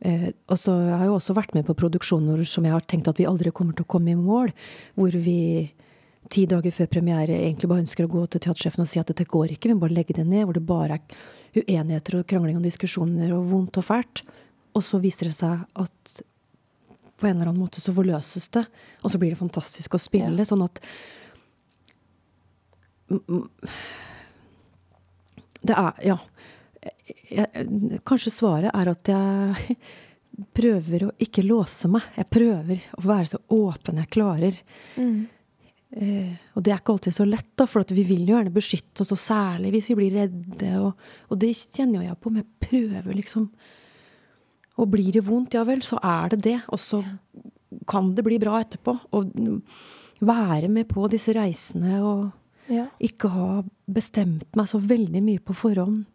eh, Og så har jeg også vært med på produksjoner som jeg har tenkt at vi aldri kommer til å komme i mål. Hvor vi ti dager før premiere egentlig bare ønsker å gå til teatersjefen og si at dette går ikke, vi må bare legge det ned. Hvor det bare er uenigheter og krangling og diskusjoner og vondt og fælt. Og så viser det seg at på en eller annen måte så forløses det, og så blir det fantastisk å spille. Ja. Sånn at. Det er Ja. jeg, Kanskje svaret er at jeg prøver å ikke låse meg. Jeg prøver å være så åpen jeg klarer. Mm. Eh, og det er ikke alltid så lett, da, for vi vil jo gjerne beskytte oss, og særlig hvis vi blir redde. Og, og det kjenner jo jeg på, men jeg prøver liksom Og blir det vondt, ja vel, så er det det. Og så kan det bli bra etterpå. Og være med på disse reisene og Ja. ikke ha bestemt meg så veldig mye på forhånd.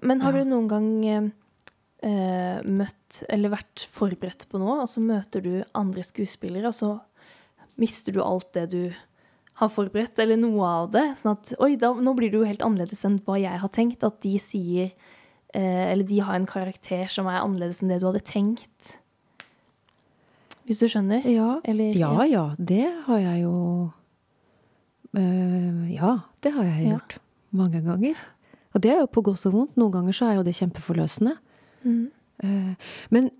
Men har Ja. du noen gang eh, møtt eller vært forberedt på noe, og så møter du andre skuespillere, og så mister du alt det du har forberedt, eller noe av det? Sånn at oi, da, nå blir det jo helt annerledes enn hva jeg har tenkt. At de sier eh, Eller de har en karakter som er annerledes enn det du hadde tenkt. Hvis du skjønner? Ja, Eller, ja, ja, det har jeg jo eh, Ja, det har jeg Ja. gjort mange ganger. Og det er jo på godt og vondt. Noen ganger så er jo det kjempeforløsende. Mm. Men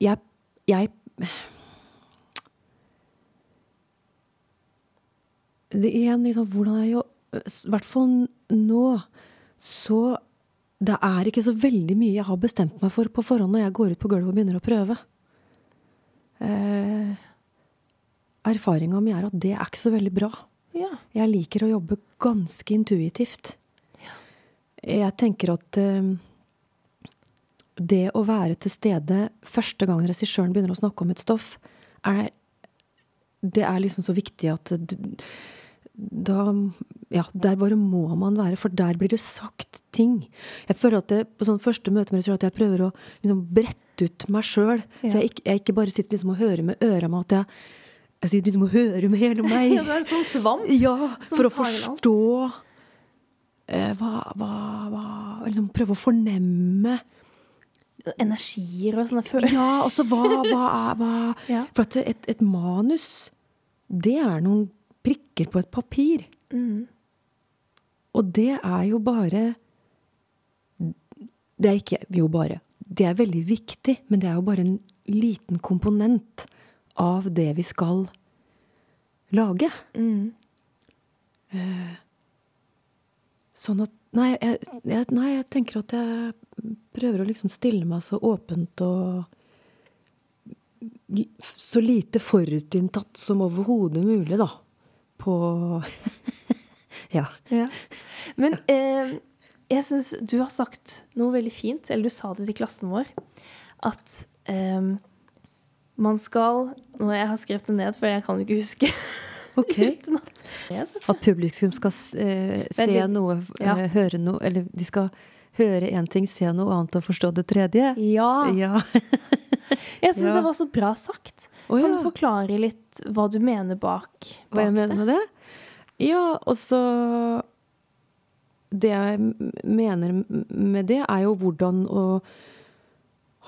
jeg, jeg det igjen, liksom, hvordan er jo I hvert fall nå, så Det er ikke så veldig mye jeg har bestemt meg for på forhånd når jeg går ut på gulvet og begynner å prøve. Eh, Erfaringa mi er at det er ikke så veldig bra. Ja. Jeg liker å jobbe ganske intuitivt. Jeg tenker at eh, det å være til stede første gang regissøren begynner å snakke om et stoff, er Det er liksom så viktig at du, da Ja, der bare må man være, for der blir det sagt ting. Jeg føler at det, på sånn første møte med regissør at jeg prøver å liksom brette ut meg sjøl. Så jeg ikke, jeg ikke bare sitter liksom og hører med øra, med at jeg, jeg sitter liksom og hører med hele meg. ja, det er sånn svamp. Ja, for å forstå eh, hva, hva, hva Liksom prøve å fornemme Energier og sånne følelser. Ja, altså hva, hva er hva, Ja. For at et, et manus, det er noen prikker på et papir. Mm. Og det er jo bare Det er ikke jo bare. Det er veldig viktig, men det er jo bare en liten komponent av det vi skal lage. Mm. Sånn at Nei, jeg, jeg, nei, jeg tenker at jeg prøver å liksom stille meg så åpent og så lite forutinntatt som overhodet mulig, da. På Ja. Ja. Men eh, jeg syns du har sagt noe veldig fint, eller du sa det til klassen vår, at eh, man skal Nå jeg har skrevet det ned, for jeg kan jo ikke huske Ok. utenat. At publikum skal eh, se litt. noe, Ja. eh, høre noe Eller de skal høre én ting, se noe annet og forstå det tredje. Ja. Ja. Jeg syns Ja. det var så bra sagt. Å Kan du forklare litt hva du mener bak, bak Hva jeg mener det? med det? Ja, og så Det jeg mener med det, er jo hvordan å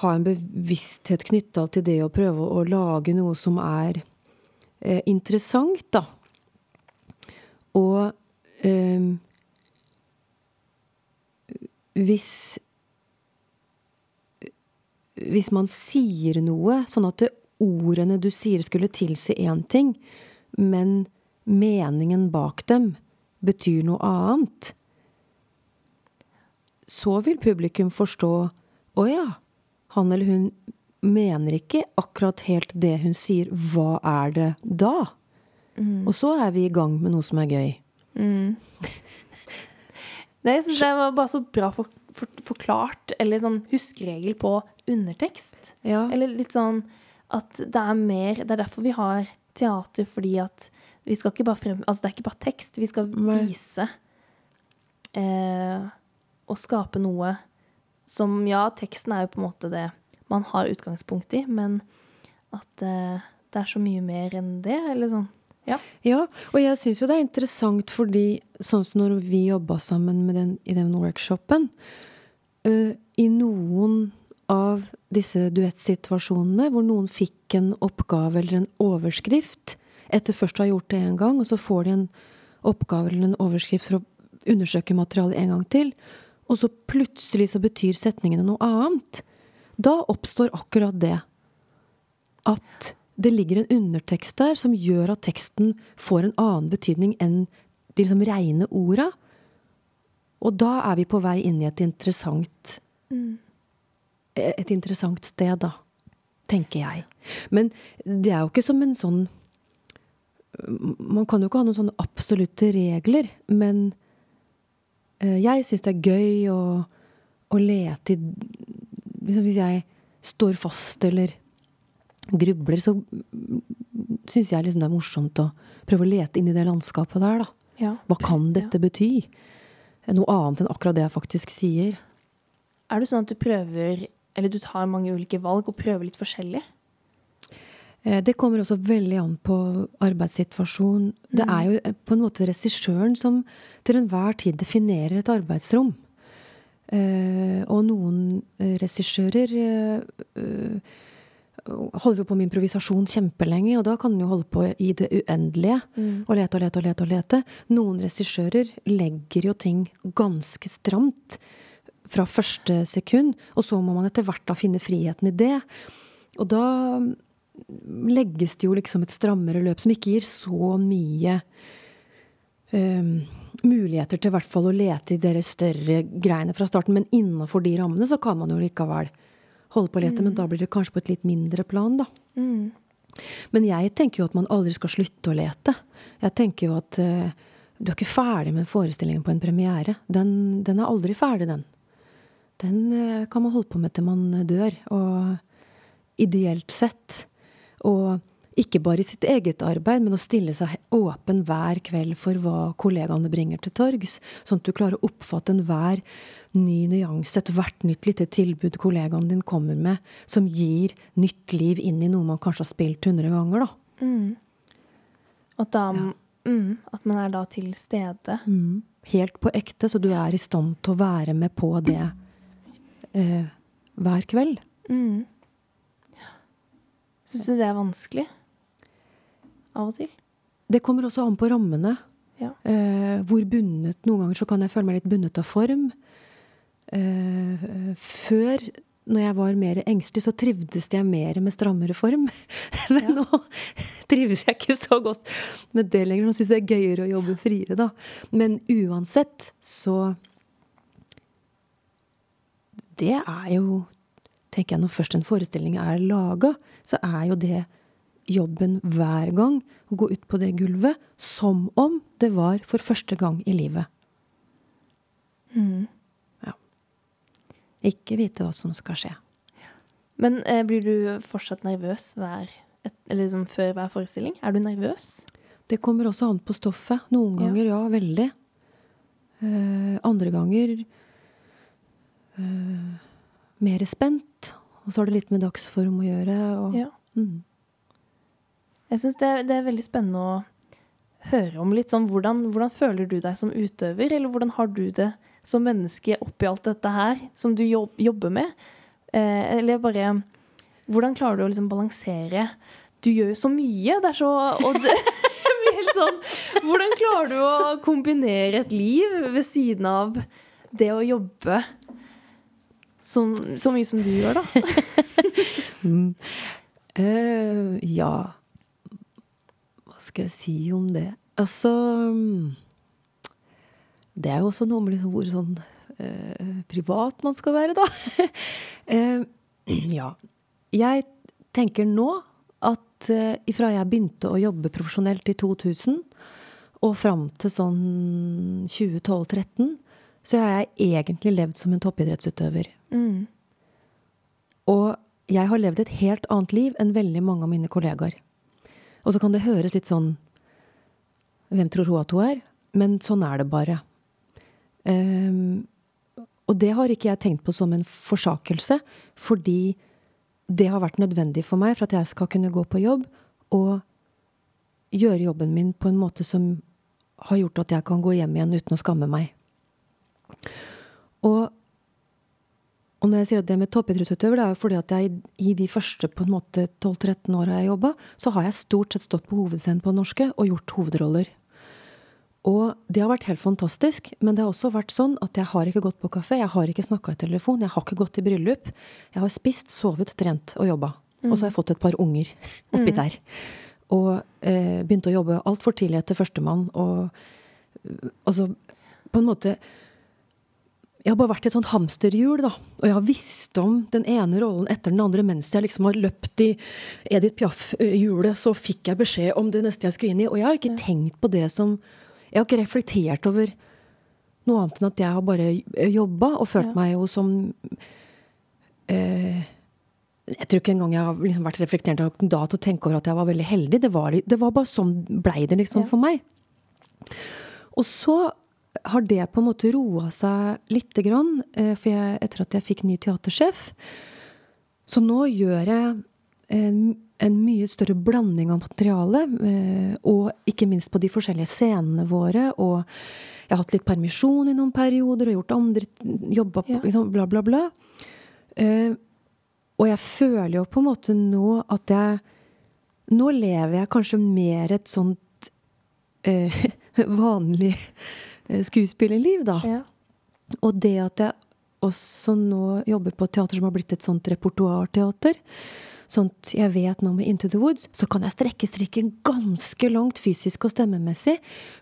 ha en bevissthet knytta til det å prøve å lage noe som er eh, interessant, da. Og eh, hvis Hvis man sier noe, sånn at ordene du sier skulle tilsi én ting, men meningen bak dem betyr noe annet, så vil publikum forstå å ja, han eller hun mener ikke akkurat helt det hun sier, hva er det da? Og så er vi i gang med noe som er gøy. Mm. Jeg synes det var bare så bra for, for, forklart, eller sånn huskeregel på undertekst. Ja. Eller litt sånn at det er mer Det er derfor vi har teater, fordi at vi skal ikke bare frem... Altså, det er ikke bare tekst. Vi skal vise eh, og skape noe som Ja, teksten er jo på en måte det man har utgangspunkt i, men at eh, det er så mye mer enn det, eller sånn. Ja. Ja, og jeg syns jo det er interessant fordi sånn som når vi jobba sammen den, i den workshopen uh, I noen av disse duettsituasjonene hvor noen fikk en oppgave eller en overskrift etter først å ha gjort det én gang, og så får de en oppgave eller en overskrift for å undersøke materialet en gang til, og så plutselig så betyr setningene noe annet. Da oppstår akkurat det. At det ligger en undertekst der som gjør at teksten får en annen betydning enn de liksom reine orda. Og da er vi på vei inn i et interessant. Et interessant sted, da. Tenker jeg. Men det er jo ikke som en sånn Man kan jo ikke ha noen sånne absolutte regler, men eh, jeg syns det er gøy å, å lete i liksom Hvis jeg står fast eller grubler, så syns jeg liksom det er morsomt å prøve å lete inn i det landskapet der, da. Ja. Hva kan dette bety? Noe annet enn akkurat det jeg faktisk sier. Er det sånn at du prøver, eller du tar mange ulike valg og prøver litt forskjellig? Eh, Det kommer også veldig an på arbeidssituasjon. Det Mm. er jo eh, på en måte regissøren som til enhver tid definerer et arbeidsrom. Eh, og noen eh, regissører eh, holder jo på med improvisasjon kjempelenge, og da kan en jo holde på i det uendelige. Mm. Og lete og lete og lete. og lete. Noen regissører legger jo ting ganske stramt fra første sekund, og så må man etter hvert da finne friheten i det. Og da legges det jo liksom et strammere løp som ikke gir så mye eh, muligheter til i hvert fall å lete i de større greiene fra starten. Men innenfor de rammene så kan man jo likevel holde på å lete, men da blir det kanskje på et litt mindre plan, da. Mm. Men jeg tenker jo at man aldri skal slutte å lete. Jeg tenker jo at uh, du er ikke ferdig med forestillingen på en premiere. Den, den er aldri ferdig, den. Den uh, kan man holde på med til man dør. Og ideelt sett. Og ikke bare i sitt eget arbeid, men å stille seg åpen hver kveld for hva kollegaene bringer til torgs. Sånn at du klarer å oppfatte enhver ny nyanse, ethvert nytt lite tilbud kollegaen din kommer med, som gir nytt liv inn i noe man kanskje har spilt hundre ganger, da. Mm. At, da, Ja. mm, at man er da til stede. Mm. Helt på ekte, så du er i stand til å være med på det eh, hver kveld. Mm. Syns du det er vanskelig? Av og til? Det kommer også an på rammene. Ja. Eh, hvor bundet Noen ganger så kan jeg føle meg litt bundet av form. Eh, før, når jeg var mer engstelig, så trivdes jeg mer med strammere form. Men Ja. nå trives jeg ikke så godt med det lenger. Nå syns jeg det er gøyere å jobbe friere, da. Men uansett så Det er jo tenker jeg Når først en forestilling er laga, så er jo det jobben hver gang. Å gå ut på det gulvet som om det var for første gang i livet. Mm. Ikke vite hva som skal skje. Men eh, blir du fortsatt nervøs hver, et, eller liksom før hver forestilling? Er du nervøs? Det kommer også an på stoffet. Noen ganger, ja, veldig. Uh, andre ganger uh, mer spent. Og så har det litt med dagsform å gjøre. Og, Ja. mm. Jeg syns det, det er veldig spennende å høre om litt sånn hvordan, hvordan føler du deg som utøver, eller hvordan har du det som menneske oppi alt dette her som du jobb, jobber med? Eh, eller bare Hvordan klarer du å liksom balansere Du gjør jo så mye, det er så Og det sånn Hvordan klarer du å kombinere et liv ved siden av det å jobbe som, så mye som du gjør, da? Mm. uh, ja Hva skal jeg si om det? Altså mm, Det er jo også noe med liksom hvor sånn eh, privat man skal være, da. Eh, ja. Jeg tenker nå at eh, ifra jeg begynte å jobbe profesjonelt i 2000 og fram til sånn 2012-2013, så har jeg egentlig levd som en toppidrettsutøver. Mm. Og jeg har levd et helt annet liv enn veldig mange av mine kollegaer. Og så kan det høres litt sånn Hvem tror hun at hun er? Men sånn er det bare. Um, og det har ikke jeg tenkt på som en forsakelse, fordi det har vært nødvendig for meg for at jeg skal kunne gå på jobb og gjøre jobben min på en måte som har gjort at jeg kan gå hjem igjen uten å skamme meg. Og og når jeg sier at det med toppidrettsutøver, det er jo fordi at jeg i de første på en måte 12-13 åra jeg jobba, så har jeg stort sett stått på hovedscenen på norske og gjort hovedroller. Og det har vært helt fantastisk, men det har også vært sånn at jeg har ikke gått på kafé, jeg har ikke snakka i telefon, jeg har ikke gått i bryllup. Jeg har spist, sovet, trent og jobba. Og så har jeg fått et par unger oppi der. Og eh, begynte å jobbe altfor tidlig etter førstemann. Og Altså, på en måte jeg har bare vært i et sånt hamsterhjul, da. Og jeg har visst om den ene rollen etter den andre mens jeg liksom har løpt i Edith Piaf-hjulet. Så fikk jeg beskjed om det neste jeg skulle inn i. Og jeg har ikke ja. tenkt på det som Jeg har ikke reflektert over noe annet enn at jeg har bare jobba og følt ja. meg jo som eh, Jeg tror ikke engang jeg har liksom vært reflektert da til å tenke over at jeg var veldig heldig. Det var, det var bare sånn blei det liksom ja. for meg. Og så har det på en måte roa seg lite grann, eh, for jeg, etter at jeg fikk ny teatersjef. Så nå gjør jeg en, en mye større blanding av materiale, eh, og ikke minst på de forskjellige scenene våre. Og jeg har hatt litt permisjon i noen perioder og gjort andre jobber, på ja. liksom, bla, bla, bla. Eh, og jeg føler jo på en måte nå at jeg Nå lever jeg kanskje mer et sånt eh, vanlig skuespillerliv, da. Ja. Og det at jeg også nå jobber på et teater som har blitt et sånt repertoarteater, sånn at jeg vet nå med Into the Woods, så kan jeg strekke strikken ganske langt fysisk og stemmemessig,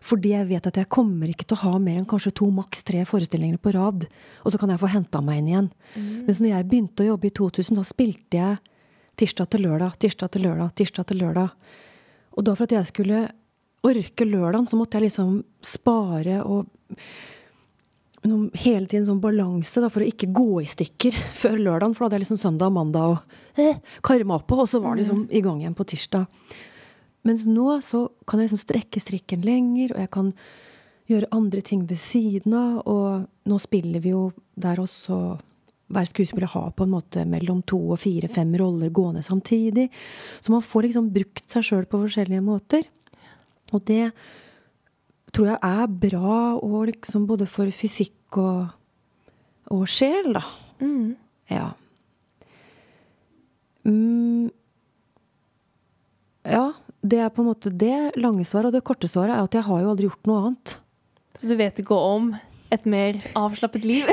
fordi jeg vet at jeg kommer ikke til å ha mer enn kanskje to, maks tre forestillinger på rad. Og så kan jeg få henta meg inn igjen. Mm. Mens når jeg begynte å jobbe i 2000, da spilte jeg tirsdag til lørdag, tirsdag til lørdag, tirsdag til lørdag. Og da for at jeg skulle orke lørdagen, så måtte jeg liksom spare og noen, hele tiden sånn balanse da, for å ikke gå i stykker før lørdagen. For da hadde jeg liksom søndag og mandag og eh, karma på, og så var det liksom i gang igjen på tirsdag. Mens nå så kan jeg liksom strekke strikken lenger, og jeg kan gjøre andre ting ved siden av. Og nå spiller vi jo der også hver skuespiller har på en måte mellom to og fire, fem roller gående samtidig. Så man får liksom brukt seg sjøl på forskjellige måter. Og det tror jeg er bra liksom både for fysikk og, og sjel, da. Mm. Ja. Mm. Ja, det er på en måte det lange svaret. Og det korte svaret er at jeg har jo aldri gjort noe annet. Så du vet ikke om et mer avslappet liv?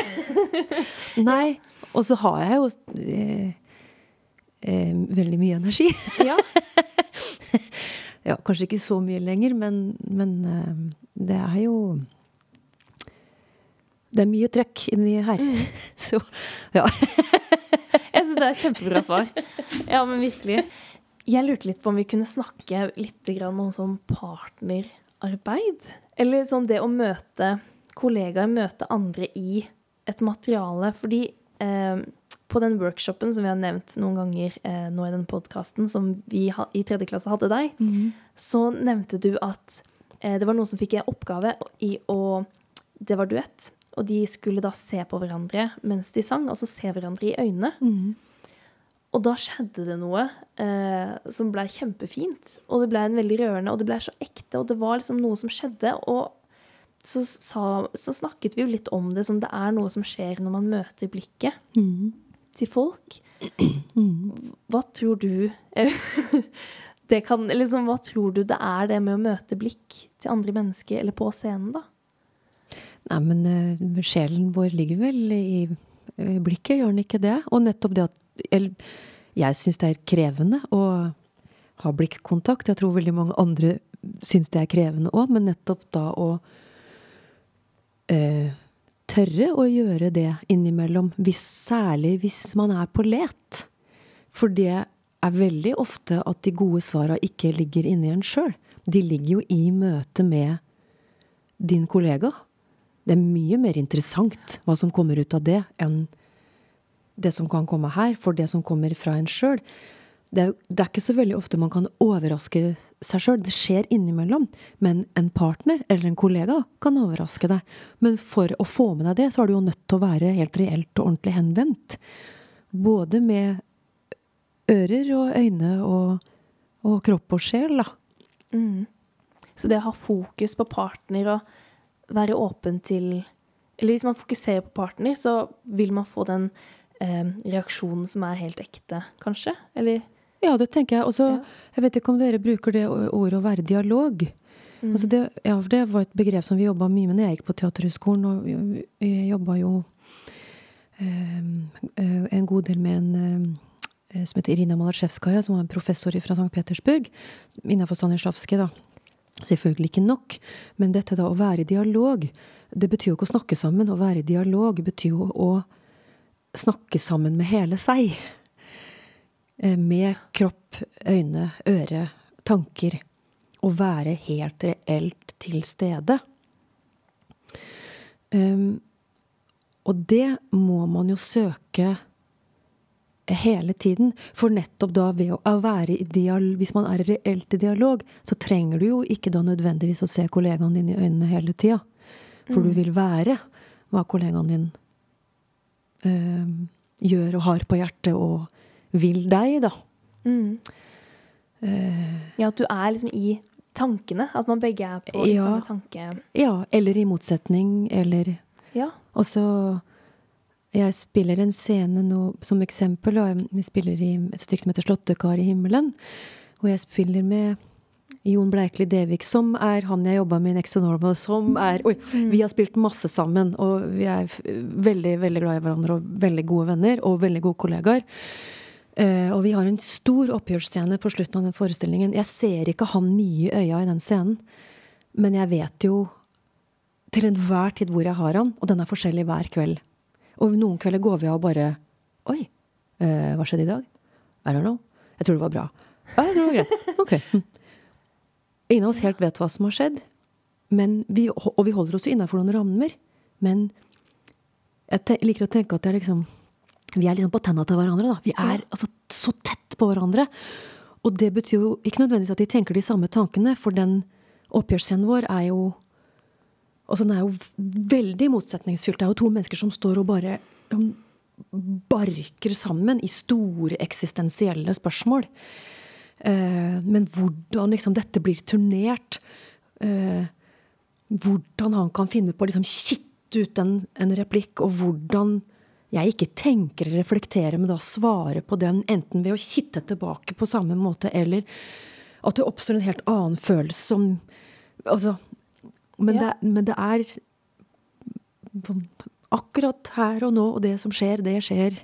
Nei. Og så har jeg jo eh, eh, veldig mye energi. ja. Ja, kanskje ikke så mye lenger, men, men uh, det er jo Det er mye trøkk inni her. Mm. Så ja. Jeg syns det er et kjempebra svar. Ja, men virkelig. Jeg lurte litt på om vi kunne snakke litt om sånn partnerarbeid. Eller sånn det å møte kollegaer, møte andre i et materiale. Fordi eh, på den workshopen som vi har nevnt noen ganger eh, nå i den podkasten, som vi ha, i tredje klasse hadde deg, mm. så nevnte du at eh, det var noen som fikk en oppgave i å Det var duett. Og de skulle da se på hverandre mens de sang, altså se hverandre i øynene. Mm. Og da skjedde det noe eh, som blei kjempefint. Og det blei en veldig rørende, og det blei så ekte, og det var liksom noe som skjedde. Og så, sa, så, snakket vi jo litt om det som det er noe som skjer når man møter blikket. Mm til folk. Hva tror du det kan, liksom, Hva tror du det er det med å møte blikk til andre mennesker, eller på scenen, da? Nei, men uh, sjelen vår ligger vel i uh, blikket, gjør den ikke det? Og nettopp det at Jeg, jeg syns det er krevende å ha blikkontakt. Jeg tror veldig mange andre syns det er krevende òg, men nettopp da å uh, tørre å gjøre det innimellom, hvis, særlig hvis man er på let. For det er veldig ofte at de gode svara ikke ligger inni en sjøl. De ligger jo i møte med din kollega. Det er mye mer interessant hva som kommer ut av det, enn det som kan komme her. For det som kommer fra en sjøl, det er, det er, ikke så veldig ofte man kan overraske seg sjøl. Det skjer innimellom. Men en partner eller en kollega kan overraske deg. Men for å få med deg det, så er du jo nødt til å være helt reelt og ordentlig henvendt. Både med ører og øyne og, og kropp og sjel, da. Mm. Så det å ha fokus på partner og være åpen til Eller hvis man fokuserer på partner, så vil man få den eh, reaksjonen som er helt ekte, kanskje? Eller ja, det tenker jeg. Også, ja. Jeg vet ikke om dere bruker det ordet å være dialog. Mm. Altså det, ja, det var et begrep som vi jobba mye med når jeg gikk på Teaterhøgskolen. Og vi jobba jo eh, en god del med en eh, som heter Irina Malatsjevskaja, som var en professor fra St. Petersburg, innenfor Stanislavskij, da. Selvfølgelig ikke nok, men dette da å være i dialog, det betyr jo ikke å snakke sammen. Å være i dialog betyr jo å snakke sammen med hele seg. Eh, med kropp, øyne, øre, tanker. Å være helt reelt til stede. Um, og det må man jo søke hele tiden. For nettopp da ved å være i dialog, hvis man er reelt i dialog, så trenger du jo ikke da nødvendigvis å se kollegaen din i øynene hele tida. For mm. du vil være hva kollegaen din øh, gjør og har på hjertet, og vil deg, da. Mm. Uh, ja, at du er liksom i tankene. At man begge er på ja, samme tanke. Ja, eller i motsetning, eller ja. Og så jeg spiller en scene nå som eksempel. Og jeg spiller i et stykke som heter 'Slåttekar i himmelen'. Og jeg spiller med Jon Bleikli Devik, som er han jeg jobba med i Next to Normal. Som er Oi! Mm. Vi har spilt masse sammen, og vi er veldig, veldig glad i hverandre og veldig gode venner og veldig gode kollegaer. Uh, og vi har en stor oppgjørsscene på slutten av den forestillingen. Jeg ser ikke han mye i øya i den scenen, men jeg vet jo til enhver tid hvor jeg har han, og den er forskjellig hver kveld. Og noen kvelder går vi av og bare Oi, uh, hva skjedde i dag? I don't know. Jeg tror det var bra. Ja, jeg tror det var greit. Ok. Ingen av oss helt vet hva som har skjedd. Vi, og vi holder oss jo innafor noen rammer. Men jeg liker å tenke at er liksom Vi er liksom på tenna til hverandre. da. Vi er altså så tett på hverandre. Og det betyr jo ikke nødvendigvis at de tenker de samme tankene, for den oppgjørsscenen vår er jo Altså, den er jo veldig motsetningsfylt. Det er jo to mennesker som står og bare barker sammen i store eksistensielle spørsmål. Eh, men hvordan liksom dette blir turnert eh, Hvordan han kan finne på å liksom kitte ut en, en, replikk, og hvordan jeg ikke tenker eller reflekterer, men da svarer på den enten ved å kitte tilbake på samme måte, eller at det oppstår en helt annen følelse som Altså, men, ja. det, men det er akkurat her og nå, og det som skjer, det skjer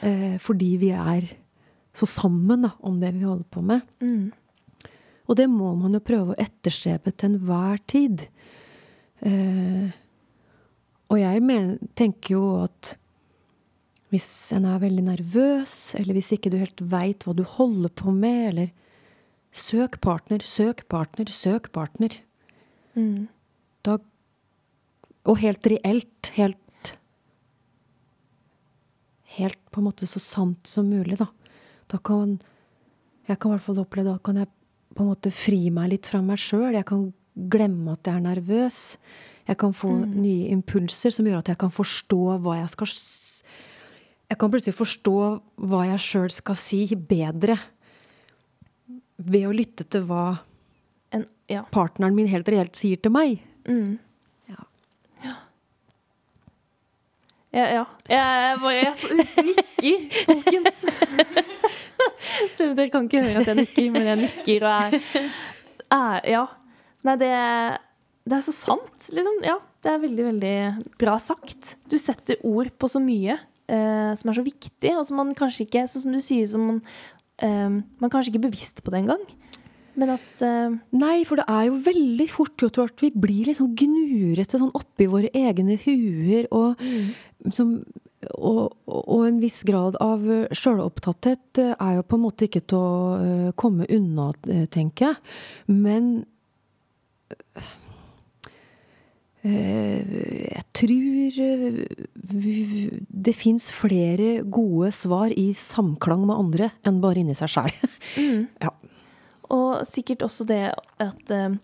eh, fordi vi er så sammen da, om det vi holder på med. Mm. Og det må man jo prøve å etterstrebe til enhver tid. Eh, og jeg mener, tenker jo at hvis en er veldig nervøs, eller hvis ikke du helt veit hva du holder på med, eller Søk partner, søk partner, søk partner. Mm. Da Og helt reelt. Helt Helt på en måte så sant som mulig, da. Da kan Jeg kan i hvert fall oppleve Da kan jeg på en måte fri meg litt fra meg sjøl. Jeg kan glemme at jeg er nervøs. Jeg kan få mm. nye impulser som gjør at jeg kan forstå hva jeg skal Jeg kan plutselig forstå hva jeg sjøl skal si, bedre ved å lytte til hva en, ja. partneren min helt reelt sier til meg. Mm. Ja. Ja. ja. ja. Jeg bare jeg nikker, folkens. Så dere kan ikke høre at jeg nikker, men jeg nikker og er, er Ja. Nei, det, det er så sant, liksom. Ja. Det er veldig, veldig bra sagt. Du setter ord på så mye eh, som er så viktig, og som man kanskje ikke Sånn som du sier, som man, eh, man kanskje ikke er bevisst på det engang. Men at eh, Nei, for det er jo veldig fort gjort at vi blir litt sånn gnurete sånn oppi våre egne huer. Og, mm. som, og, og, en viss grad av sjølopptatthet eh, er jo på en måte ikke til å uh, komme unna, tenker jeg. Men jeg tror det fins flere gode svar i samklang med andre enn bare inni seg sjæl. Mm. Ja. Og sikkert også det at uh,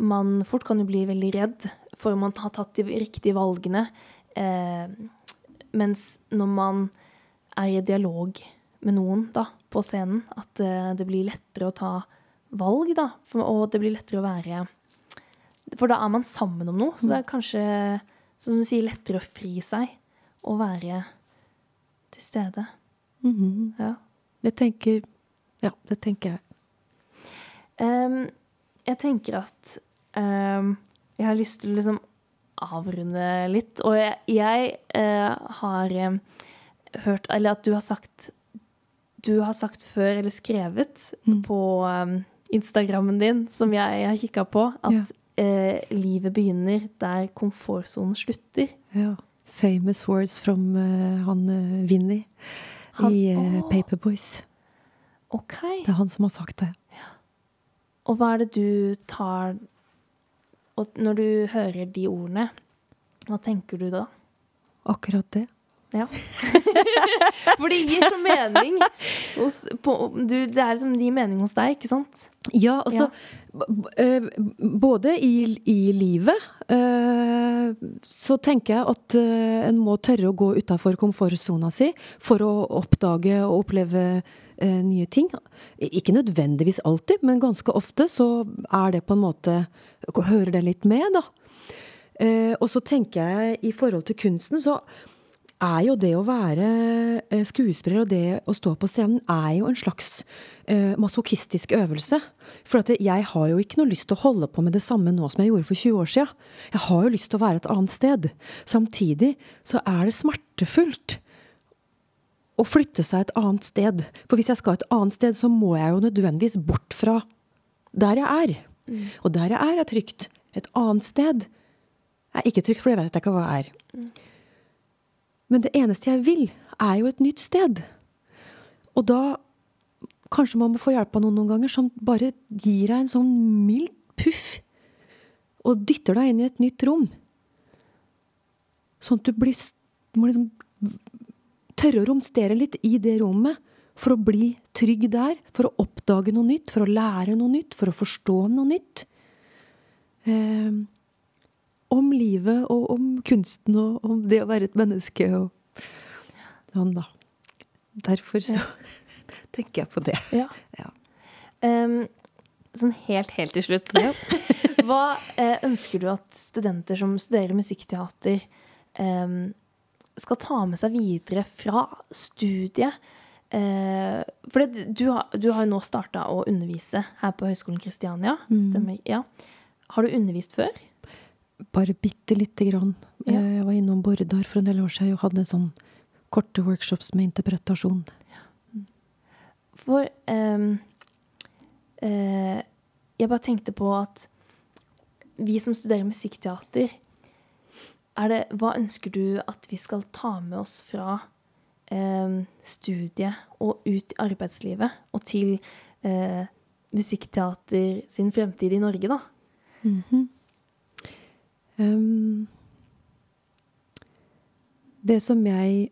man fort kan jo bli veldig redd for man har tatt de riktige valgene. Mens når man er i dialog med noen da, på scenen, at det blir lettere å ta valg, da. Og det blir lettere å være For da er man sammen om noe. Så det er kanskje, sånn som du sier, lettere å fri seg og være til stede. Mm -hmm. Ja. Jeg tenker Ja, det tenker jeg. Um, jeg tenker at um, jeg har lyst til å liksom avrunde litt. Og jeg, jeg uh, har um, hørt Eller at du har sagt Du har sagt før, eller skrevet, mm. på Instagrammen din, som jeg har kikka på, at Ja. Eh, livet begynner der komfortsonen slutter. Ja. Famous words from uh, han uh, Vinni i uh, Paperboys. Okay. Det er han som har sagt det. Og hva er det du tar når du hører de ordene, hva tenker du da? Akkurat det. Ja. For det gir så mening hos på, du, Det er liksom de mening hos deg, ikke sant? Ja, altså b- eh, Både i, i livet eh, så tenker jeg at eh, en må tørre å gå utafor komfortsona si for å oppdage og oppleve nye ting. Ikke nødvendigvis alltid, men ganske ofte så er det på en måte Hører det litt med, da. Og så tenker jeg i forhold til kunsten, så er jo det å være eh, skuespiller og det å stå på scenen er jo en slags eh, masochistisk øvelse. For at jeg har jo ikke noe lyst til å holde på med det samme nå som jeg gjorde for 20 år siden. Jeg har jo lyst til å være et annet sted. Samtidig så er det smertefullt å flytte seg et annet sted. For hvis jeg skal et annet sted, så må jeg jo nødvendigvis bort fra der jeg er. Og der jeg er, er trygt. Et annet sted er ikke trygt, for det vet jeg ikke hva er. Men det eneste jeg vil, er jo et nytt sted. Og da kanskje man må få hjelp av noen noen ganger som bare gir deg en sånn mild puff. Og dytter deg inn i et nytt rom. Sånn at du blir, må liksom tørre å romstere litt i det rommet. For å bli trygg der, for å oppdage noe nytt, for å lære noe nytt, for å forstå noe nytt. Eh, om livet og om kunsten og om det å være et menneske og sånn, da. Derfor så tenker jeg på det. Ja. Ja. Um, sånn helt, helt til slutt. Hva eh, ønsker du at studenter som studerer musikkteater, em, skal ta med seg videre fra studiet? Eh, for det, du, har, du har jo nå starta å undervise her på Høgskolen Kristiania. Stemmer? Ja. Har du undervist før? Bare bitte lite grann. Ja. Eh, Jeg var innom Bordar for en del år siden og hadde sånn korte workshops med interpretasjon. For um, uh, jeg bare tenkte på at vi som studerer musikkteater, er det, hva ønsker du at vi skal ta med oss fra um, studiet og ut i arbeidslivet og til uh, musikkteater sin fremtid i Norge, da? Um, det som jeg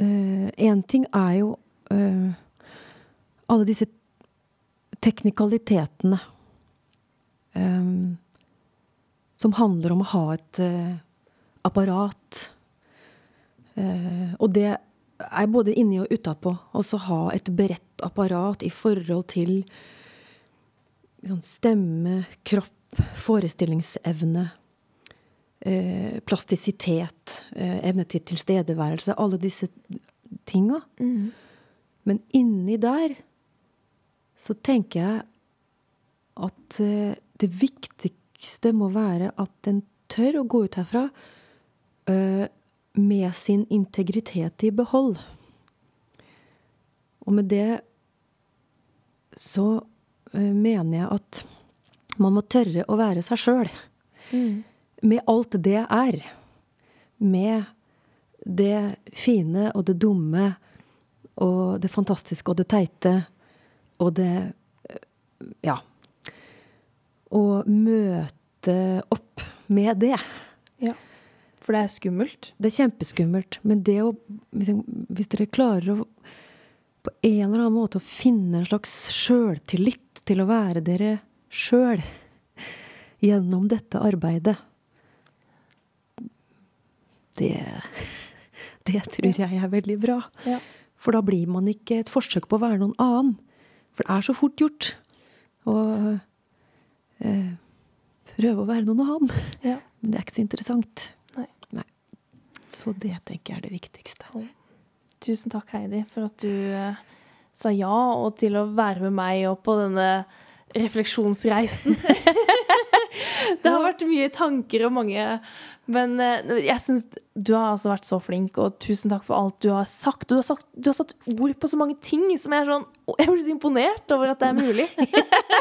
Én ting er jo eh, alle disse teknikalitetene um, som handler om å ha et eh, apparat. Eh, og det er både inni og utapå. Også ha et bredt apparat i forhold til sånn stemme, kropp, forestillingsevne, eh, plastisitet, eh, evne til tilstedeværelse. Alle disse tinga. Men inni der så tenker jeg at eh, det viktigste må være at en tør å gå ut herfra med sin integritet i behold. Og med det så mener jeg at man må tørre å være seg sjøl. Med alt det er. Med det fine og det dumme og det fantastiske og det teite og det eh, Ja. Å møte opp med det. Ja. For det er skummelt. Det er kjempeskummelt. Men det å Hvis dere klarer å på en eller annen måte å finne en slags sjøltillit til å være dere sjøl gjennom dette arbeidet Det Det tror jeg er veldig bra. Ja. For da blir man ikke et forsøk på å være noen annen. For det er så fort gjort å eh, prøve å være noen annen. Ja. Men det er ikke så interessant. Nei. Så det tenker jeg er det viktigste. Tusen takk, Heidi, for at du eh, sa ja, og til å være med meg og på denne refleksjonsreisen. Det har vært mye tanker og mange Men eh, jeg syns du har altså vært så flink, og tusen takk for alt du har sagt. Du har, sagt, du har satt ord på så mange ting som jeg er sånn Jeg blir så imponert over at det er mulig.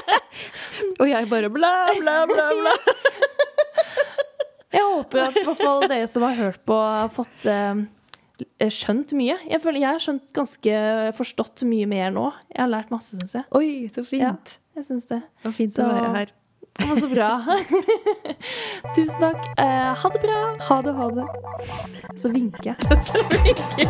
Og jeg bare bla, bla, bla, bla. Jeg håper at i hvert fall dere som har hørt på, har fått eh, skjønt mye. Jeg føler jeg har skjønt ganske forstått mye mer nå. Jeg har lært masse, syns jeg. Oi, så fint. Jeg syns det. Og fint Så- å være her. Var så bra. Tusen takk. Eh, ha det bra. Ha det, ha det. Så vinker jeg. Så hyggelig.